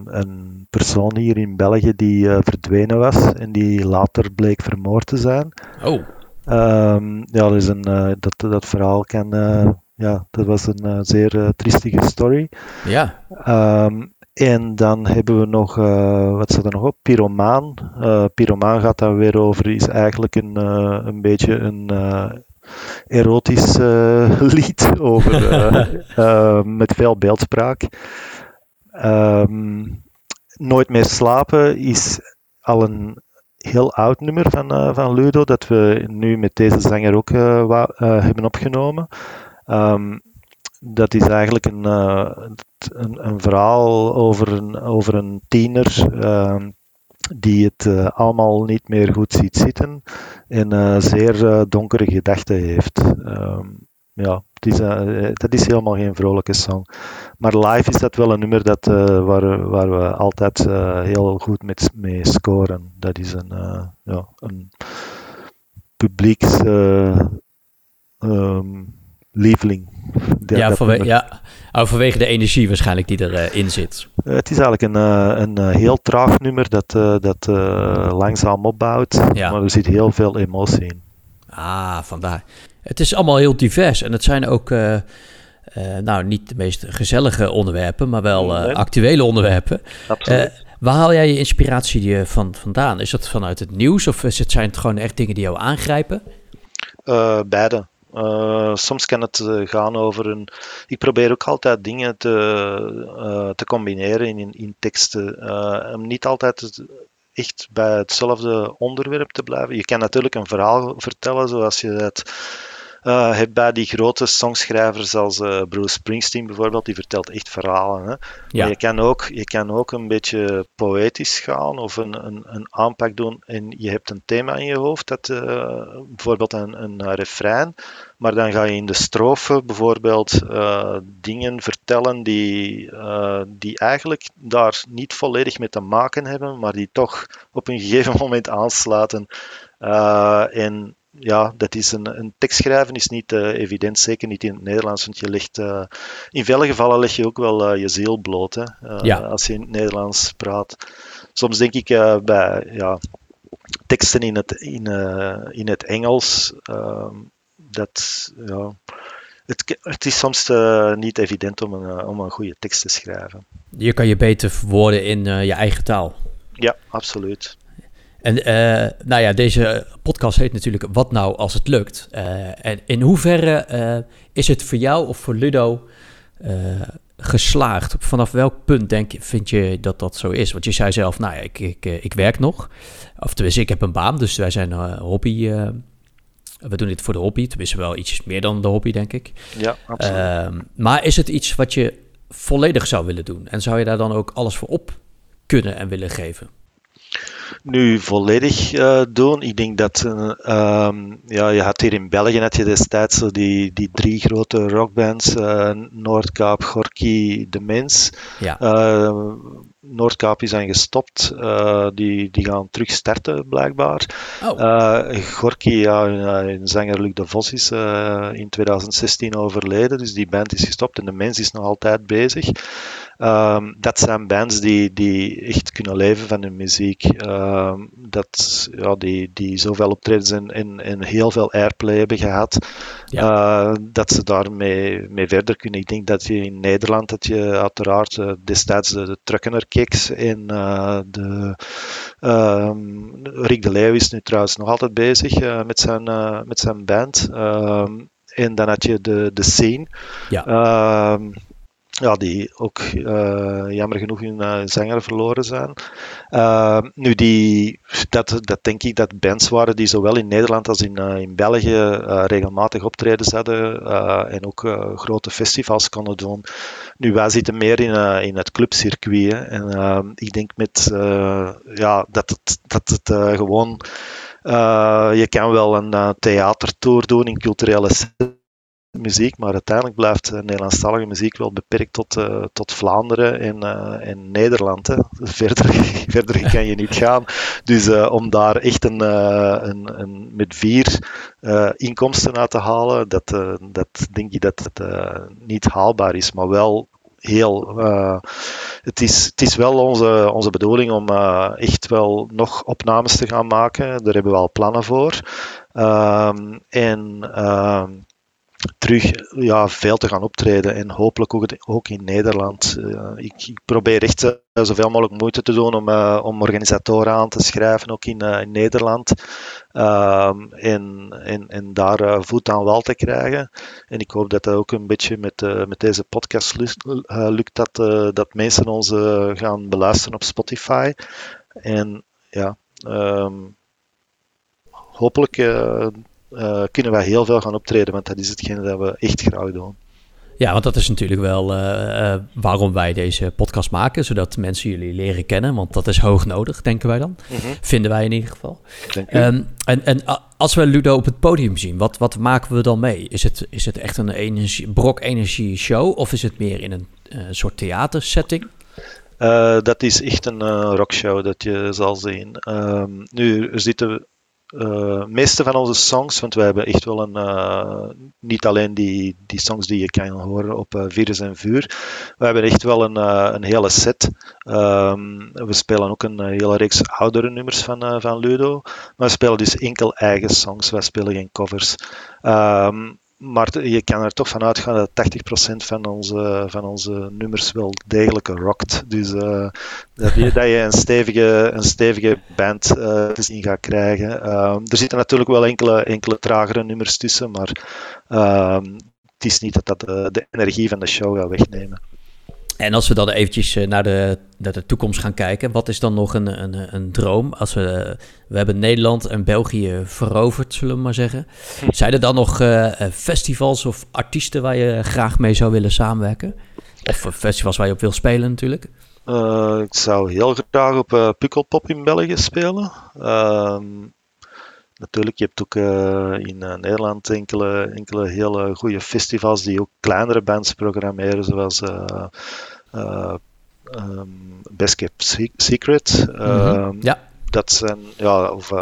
een persoon hier in België die verdwenen was en die later bleek vermoord te zijn. Oh, Ehm, ja, dat, is een, dat, dat verhaal kan, ja, dat was een zeer triestige story. ja. Ehm, en dan hebben we nog, wat staat er nog op? Pyromaan. Pyromaan gaat dan weer over, is eigenlijk een, een beetje een erotisch eh, lied over, eh, eh, met veel beeldspraak. Ehm, Nooit meer slapen is al een heel oud nummer van, van Ludo, dat we nu met deze zanger ook wa- hebben opgenomen. Ehm, dat is eigenlijk een, een, een verhaal over een, over een tiener ehm, die het eh, allemaal niet meer goed ziet zitten en eh, zeer eh, donkere gedachten heeft. Ehm, ja, het is, dat is helemaal geen vrolijke song. Maar live is dat wel een nummer dat, waar, waar we altijd heel goed met, mee scoren. Dat is een, ja, een publieks eh, ehm, lieveling. Ja, dat nummer. ja. Oh, vanwege de energie waarschijnlijk die erin in zit. Eh, het is eigenlijk een, eh, een eh, heel traag nummer dat, eh, dat eh, langzaam opbouwt, Ja. maar er zit heel veel emotie in. Ah, vandaar. Het is allemaal heel divers en het zijn ook, eh, eh, nou, niet de meest gezellige onderwerpen, maar wel eh, actuele onderwerpen. Absoluut. Eh, waar haal jij je inspiratie eh, van, vandaan? Is dat vanuit het nieuws of is het, zijn het gewoon echt dingen die jou aangrijpen? Eh, beide. Eh, soms kan het eh, gaan over een. Ik probeer ook altijd dingen te, eh, te combineren in, in teksten. Om niet altijd echt bij hetzelfde onderwerp te blijven. Je kan natuurlijk een verhaal vertellen zoals je dat eh, hebt bij die grote songschrijvers als eh, Bruce Springsteen bijvoorbeeld. Die vertelt echt verhalen. Hè? Ja. Maar je kan, ook, je kan ook een beetje poëtisch gaan of een, een, een aanpak doen en je hebt een thema in je hoofd, dat, eh, bijvoorbeeld een, een eh, refrein, maar dan ga je in de strofe bijvoorbeeld eh, dingen vertellen die, eh, die eigenlijk daar niet volledig mee te maken hebben, maar die toch op een gegeven moment aansluiten. Eh, en ja, dat is een, een tekst schrijven is niet eh, evident, zeker niet in het Nederlands, want je legt, eh, in vele gevallen leg je ook wel eh, je ziel bloot hè, Ja. als je in het Nederlands praat. Soms denk ik bij ja, teksten in het, in, in het Engels, ehm, dat ja, het, het is soms niet evident om een, om een goede tekst te schrijven. Je kan je beter verwoorden in je eigen taal. Ja, absoluut. En eh, nou ja, deze podcast heet natuurlijk Wat nou als het lukt? Eh, en in hoeverre eh, is het voor jou of voor Ludo geslaagd? Vanaf welk punt denk je, vind je dat dat zo is? Want je zei zelf, nou ja, ik, ik, ik werk nog. Of tenminste, ik heb een baan, dus wij zijn hobby. we doen dit voor de hobby, tenminste wel iets meer dan de hobby, denk ik. Ja, absoluut. Ehm, maar is het iets wat je volledig zou willen doen? En zou je daar dan ook alles voor op kunnen en willen geven? Nu volledig eh, doen. Ik denk dat, eh, ehm, ja, je had hier in België had je destijds zo die, die drie grote rockbands, eh Noordkaap, Gorky, De Mens. Ja. Noordkaap zijn gestopt. Eh, die, die gaan terug starten, blijkbaar. Oh. Uh, Gorky, ja, een zanger Luc de Vos is in 2016 overleden. Dus die band is gestopt en de mens is nog altijd bezig. Um, dat zijn bands die, die echt kunnen leven van hun muziek. Um, dat, ja, die, die zoveel optredens en, en, en heel veel airplay hebben gehad. Ja. Uh, dat ze daarmee mee verder kunnen. Ik denk dat je in Nederland dat je uiteraard destijds de, de Truckener Kicks en de um, Rick de Leeuw is nu trouwens nog altijd bezig met, zijn, met zijn band. en dan had je de, de scene. Ja ja, die ook uh, jammer genoeg hun uh, zanger verloren zijn. Uh, nu, die, dat, dat denk ik dat bands waren die zowel in Nederland als in, in België regelmatig optredens hadden en ook grote festivals konden doen. Nu, wij zitten meer in, in het clubcircuit. En ik denk met, ja, dat het, dat het gewoon... je kan wel een theatertour doen in culturele muziek, maar uiteindelijk blijft uh, Nederlandstalige muziek wel beperkt tot, uh, tot Vlaanderen en, uh, en Nederland. Hè. Verder, verder kan je niet gaan. Dus om daar echt een, een, een met vier inkomsten uit te halen, dat, dat denk ik dat het niet haalbaar is, maar wel heel. het, is, het is wel onze, onze bedoeling om echt wel nog opnames te gaan maken. Daar hebben we al plannen voor. Ehm, en ehm, terug ja, veel te gaan optreden en hopelijk ook, ook in Nederland. Uh, ik, ik, probeer echt uh, zoveel mogelijk moeite te doen om, uh, om organisatoren aan te schrijven, ook in, in Nederland. Ehm, en, en, en daar voet aan wal te krijgen. En ik hoop dat dat ook een beetje met, met deze podcast lukt, dat, dat mensen ons gaan beluisteren op Spotify. En ja, um, hopelijk uh, kunnen wij heel veel gaan optreden, want dat is hetgene dat we echt graag doen. Ja, want dat is natuurlijk wel uh, waarom wij deze podcast maken, zodat mensen jullie leren kennen, want dat is hoog nodig, denken wij dan. Mm -hmm. Vinden wij in ieder geval. Um, en, en als we Ludo op het podium zien, wat, wat maken we dan mee? Is het, is het echt een energie, brok energie show of is het meer in een uh, soort theatersetting? Uh, dat is echt een rockshow dat je zal zien. Um, nu, zitten uh, meeste van onze songs, want wij hebben echt wel een, uh, niet alleen die, die songs die je kan horen op uh, Virus en Vuur, we hebben echt wel een, een hele set. Um, we spelen ook een hele reeks oudere nummers van, van Ludo, maar we spelen dus enkel eigen songs, wij spelen geen covers. Um, maar je kan er toch van uitgaan dat 80% van onze, van onze nummers wel degelijk rockt. Dus uh, dat, je, dat je een stevige, een stevige band uh, te zien gaat krijgen. Uh, er zitten natuurlijk wel enkele, enkele tragere nummers tussen, maar ehm, het is niet dat dat de, de energie van de show gaat wegnemen. En als we dan eventjes eh, naar de, naar de toekomst gaan kijken, wat is dan nog een, een, een droom? Als we, we hebben Nederland en België veroverd, zullen we maar zeggen. Zijn er dan nog uh, festivals of artiesten waar je graag mee zou willen samenwerken? Of festivals waar je op wil spelen natuurlijk? Ik zou heel graag op uh, Pukkelpop in België spelen. Natuurlijk, je hebt ook in Nederland enkele, enkele hele goede festivals die ook kleinere bands programmeren, zoals um, Best Kept Secret. Mm -hmm. ja. Dat zijn, ja, of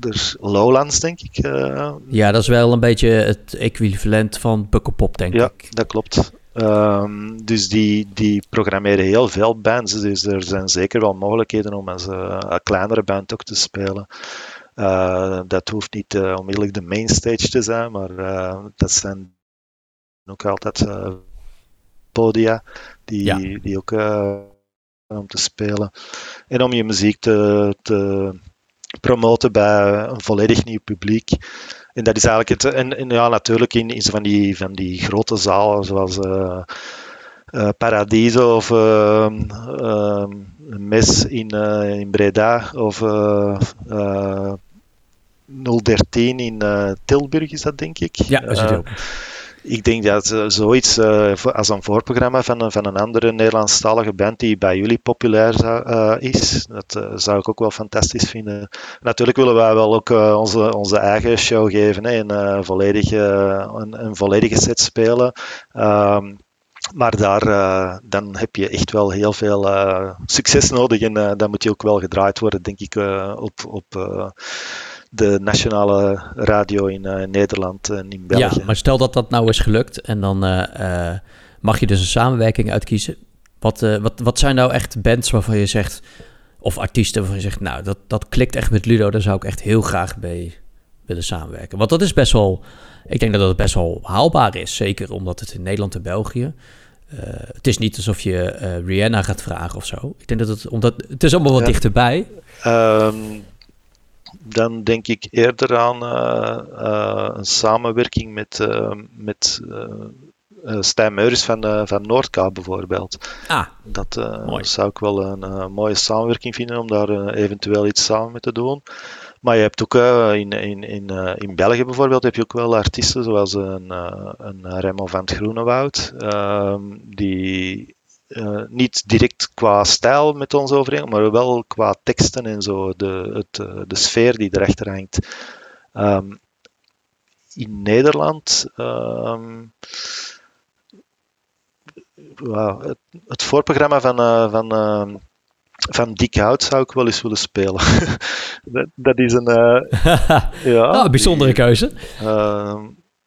dus Lowlands, denk ik. Uh, ja, dat is wel een beetje het equivalent van Pukkelpop, denk ja, ik. Ja, dat klopt. Um, dus die, die programmeren heel veel bands. Dus er zijn zeker wel mogelijkheden om als uh, een kleinere band ook te spelen. Uh, dat hoeft niet uh, onmiddellijk de mainstage te zijn, maar dat zijn ook altijd podia die, Ja. die ook eh, om te spelen. En om je muziek te, te promoten bij een volledig nieuw publiek. En dat is eigenlijk het. En, en ja, natuurlijk in, in zo van die, van die grote zalen zoals eh, Paradiso of eh, Mes in, in Breda of eh, eh, 013 in Tilburg is dat denk ik. Ja, zit Eh, hij op. ik denk dat eh, zoiets eh, als een voorprogramma van, een- van een andere Nederlandstalige band die bij jullie populair eh, is, dat zou ik ook wel fantastisch vinden. Natuurlijk willen wij wel ook onze, onze eigen show geven hè, en volledig, een, een volledige set spelen. Ehm, maar daar, dan heb je echt wel heel veel succes nodig en dan moet je ook wel gedraaid worden, denk ik, op, op de nationale radio in Nederland en in België. Ja, maar stel dat dat nou is gelukt en dan mag je dus een samenwerking uitkiezen. Wat, wat, wat zijn nou echt bands waarvan je zegt, of artiesten waarvan je zegt, nou, dat, dat klikt echt met Ludo, daar zou ik echt heel graag mee willen samenwerken. Want dat is best wel, ik denk dat dat best wel haalbaar is. Zeker omdat het in Nederland en België. Uh, het is niet alsof je uh, Rihanna gaat vragen of zo. Ik denk dat het, omdat het is allemaal wat dichterbij. Um, dan denk ik eerder aan uh, een samenwerking met, met Stijn Meuris van, van Noordkaap bijvoorbeeld. Ah, dat zou ik wel een mooie samenwerking vinden om daar eventueel iets samen mee te doen. Maar je hebt ook in, in, in, in België bijvoorbeeld heb je ook wel artiesten zoals een, een Remo van het Groenewoud, ehm, die niet direct qua stijl met ons overeen, maar wel qua teksten en zo, de, het, de sfeer die erachter hangt. Um, in Nederland um, het, het, voorprogramma van, van van dik hout zou ik wel eens willen spelen. dat, dat, is een. Ja, ah, bijzondere keuze.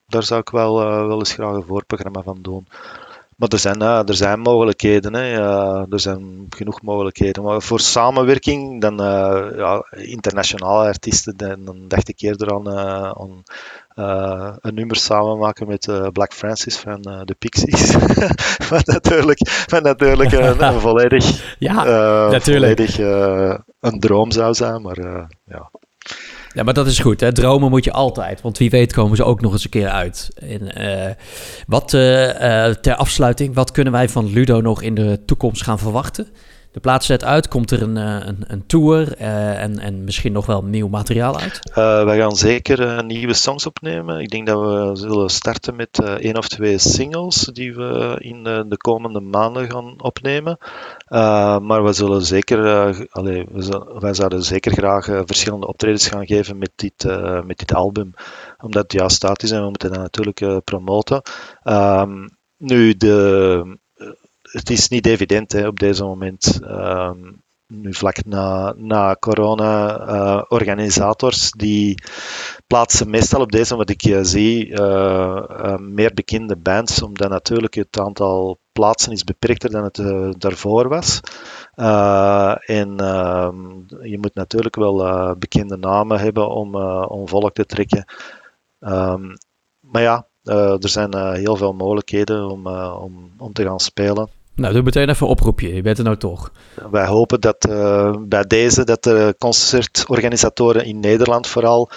Daar zou ik wel, wel eens graag een voorprogramma van doen. Maar er zijn, er zijn mogelijkheden. Hè. er zijn genoeg mogelijkheden. Maar voor samenwerking, dan ja, internationale artiesten, dan, dacht ik eerder aan, aan uh, een nummer samen maken met uh, Black Francis van uh, de Pixies. wat natuurlijk, wat natuurlijk een, een volledig, ja, natuurlijk. volledig een droom zou zijn, maar ja. Ja, maar dat is goed. Hè? Dromen moet je altijd. Want wie weet komen ze ook nog eens een keer uit. En, wat ter afsluiting, wat kunnen wij van Ludo nog in de toekomst gaan verwachten? De plaats zet uit, komt er een, eh, een, een tour uh, en, en misschien nog wel nieuw materiaal uit? Uh, wij gaan zeker nieuwe songs opnemen. Ik denk dat we zullen starten met één of twee singles die we in de komende maanden gaan opnemen. maar we zullen zeker, we wij zouden zeker graag verschillende optredens gaan geven met dit, met dit album. Omdat het juist staat is en we moeten dat natuurlijk promoten. Um, nu, de het is niet evident hè, op deze moment. Ehm, nu vlak na, na corona, uh, organisators die plaatsen meestal op deze, wat ik uh, zie, uh, meer bekende bands, omdat natuurlijk het aantal plaatsen is beperkter dan het daarvoor was. en ehm, je moet natuurlijk wel bekende namen hebben om, om volk te trekken. Um, maar ja, er zijn heel veel mogelijkheden om, om, om te gaan spelen. Nou, doe meteen even een oproepje. Je bent er nou toch. Wij hopen dat uh, bij deze dat de concertorganisatoren in Nederland vooral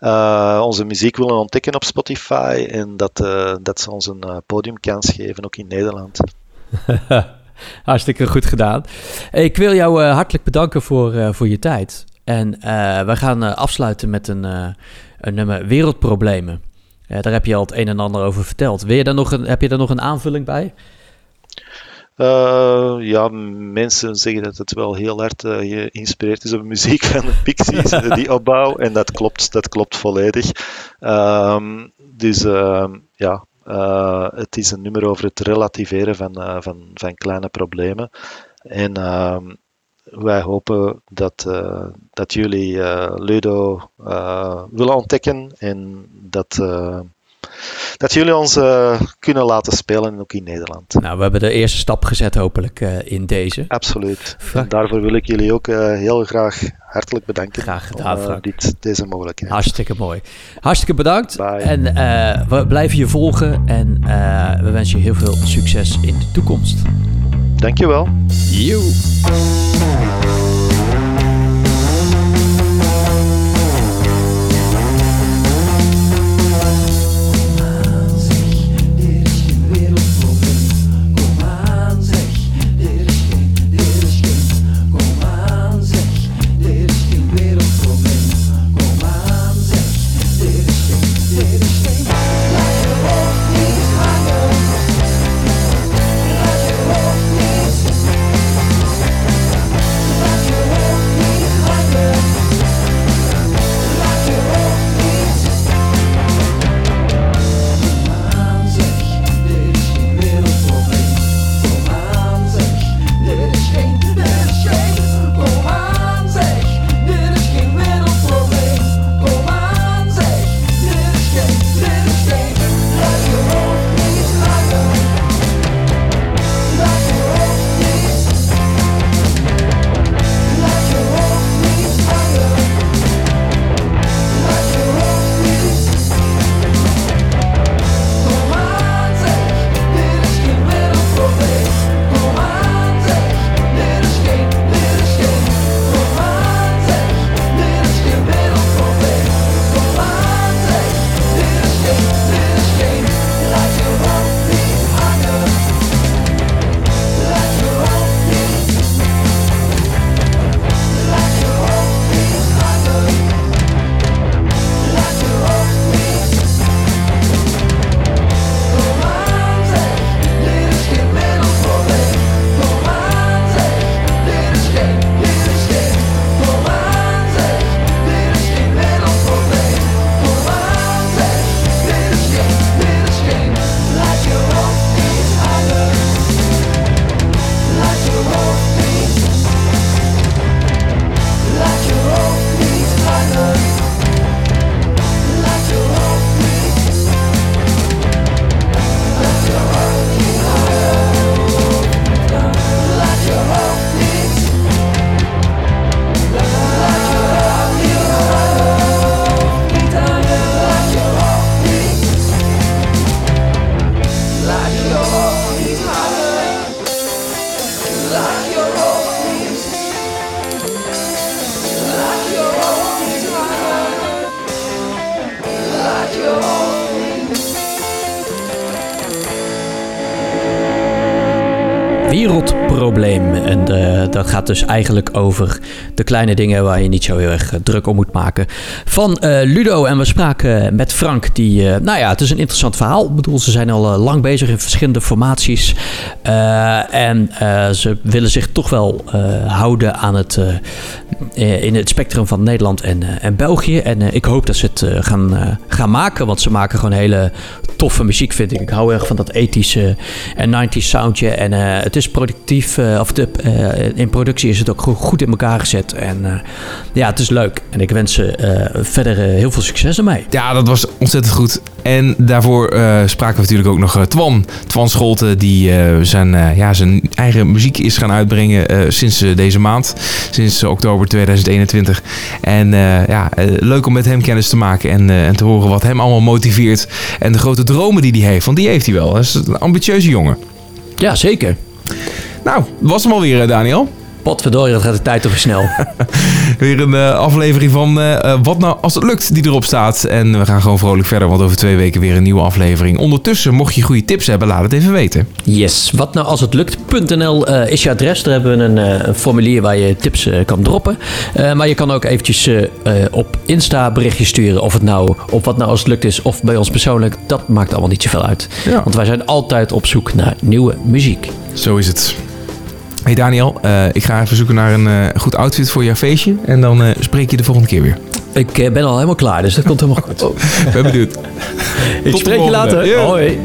uh, onze muziek willen ontdekken op Spotify en dat, uh, dat ze ons een podiumkans geven, ook in Nederland. Hartstikke goed gedaan. Ik wil jou hartelijk bedanken voor, voor je tijd. En we gaan afsluiten met een, een nummer Wereldproblemen. daar heb je al het een en ander over verteld. Wil je daar nog een, heb je daar nog een aanvulling bij? Uh, ja, mensen zeggen dat het wel heel hard uh, geïnspireerd is op de muziek van de Pixies, die opbouw. En dat klopt, dat klopt volledig. Um, dus uh, ja, uh, het is een nummer over het relativeren van, van, van kleine problemen. En ehm, wij hopen dat, dat jullie Ludo willen ontdekken en dat dat jullie ons uh, kunnen laten spelen, ook in Nederland. Nou, we hebben de eerste stap gezet hopelijk uh, in deze. Absoluut. En daarvoor wil ik jullie ook uh, heel graag hartelijk bedanken. Graag gedaan, om, dit, deze mogelijkheid. Hartstikke mooi. Hartstikke bedankt. Bye. En we blijven je volgen en we wensen je heel veel succes in de toekomst. Dankjewel. You. Dus eigenlijk over de kleine dingen waar je niet zo heel erg eh, druk om moet maken. Van eh, Ludo. En we spraken met Frank. Die, eh, nou ja, het is een interessant verhaal. Ik bedoel, ze zijn al lang bezig in verschillende formaties. En ze willen zich toch wel houden aan het, in het spectrum van Nederland en, eh, en België. En eh, ik hoop dat ze het eh, gaan, eh, gaan maken. Want ze maken gewoon hele toffe muziek, vind ik. Ik hou erg van dat ethische en 90s soundje. En eh, het is productief, eh, of de, eh, in productie is het ook go- goed in elkaar gezet. En eh, ja, het is leuk. En ik wens ze eh, verder eh, heel veel succes ermee. Ja, dat was ontzettend goed. En daarvoor eh, spraken we natuurlijk ook nog eh, Twan. Twan Scholten, die eh, zijn, ja, zijn eigen muziek is gaan uitbrengen sinds deze maand. Sinds oktober 2021. En ja, leuk om met hem kennis te maken en, en te horen wat hem allemaal motiveert. En de grote dromen die hij heeft, want die heeft hij wel. Hij is een ambitieuze jongen. Ja, zeker. Nou, dat was hem alweer, Daniel. Potverdorie, dat gaat de tijd toch weer snel. Weer een eh, aflevering van eh, eh, Wat nou als het lukt die erop staat. En we gaan gewoon vrolijk verder, want over twee weken weer een nieuwe aflevering. Ondertussen, mocht je goede tips hebben, laat het even weten. Yes, wat nou als het lukt.nl is je adres. Daar hebben we een, een formulier waar je tips kan droppen. Maar je kan ook eventjes op Insta berichtjes sturen. Of het nou op wat nou als het lukt is of bij ons persoonlijk. Dat maakt allemaal niet zoveel uit. Ja. Want wij zijn altijd op zoek naar nieuwe muziek. Zo is het. Hey Daniel, eh, ik ga even zoeken naar een eh, goed outfit voor jouw feestje. En dan eh, spreek je de volgende keer weer. Ik ben al helemaal klaar, dus dat komt helemaal goed. Ben benieuwd. Ik spreek je later. Hoi.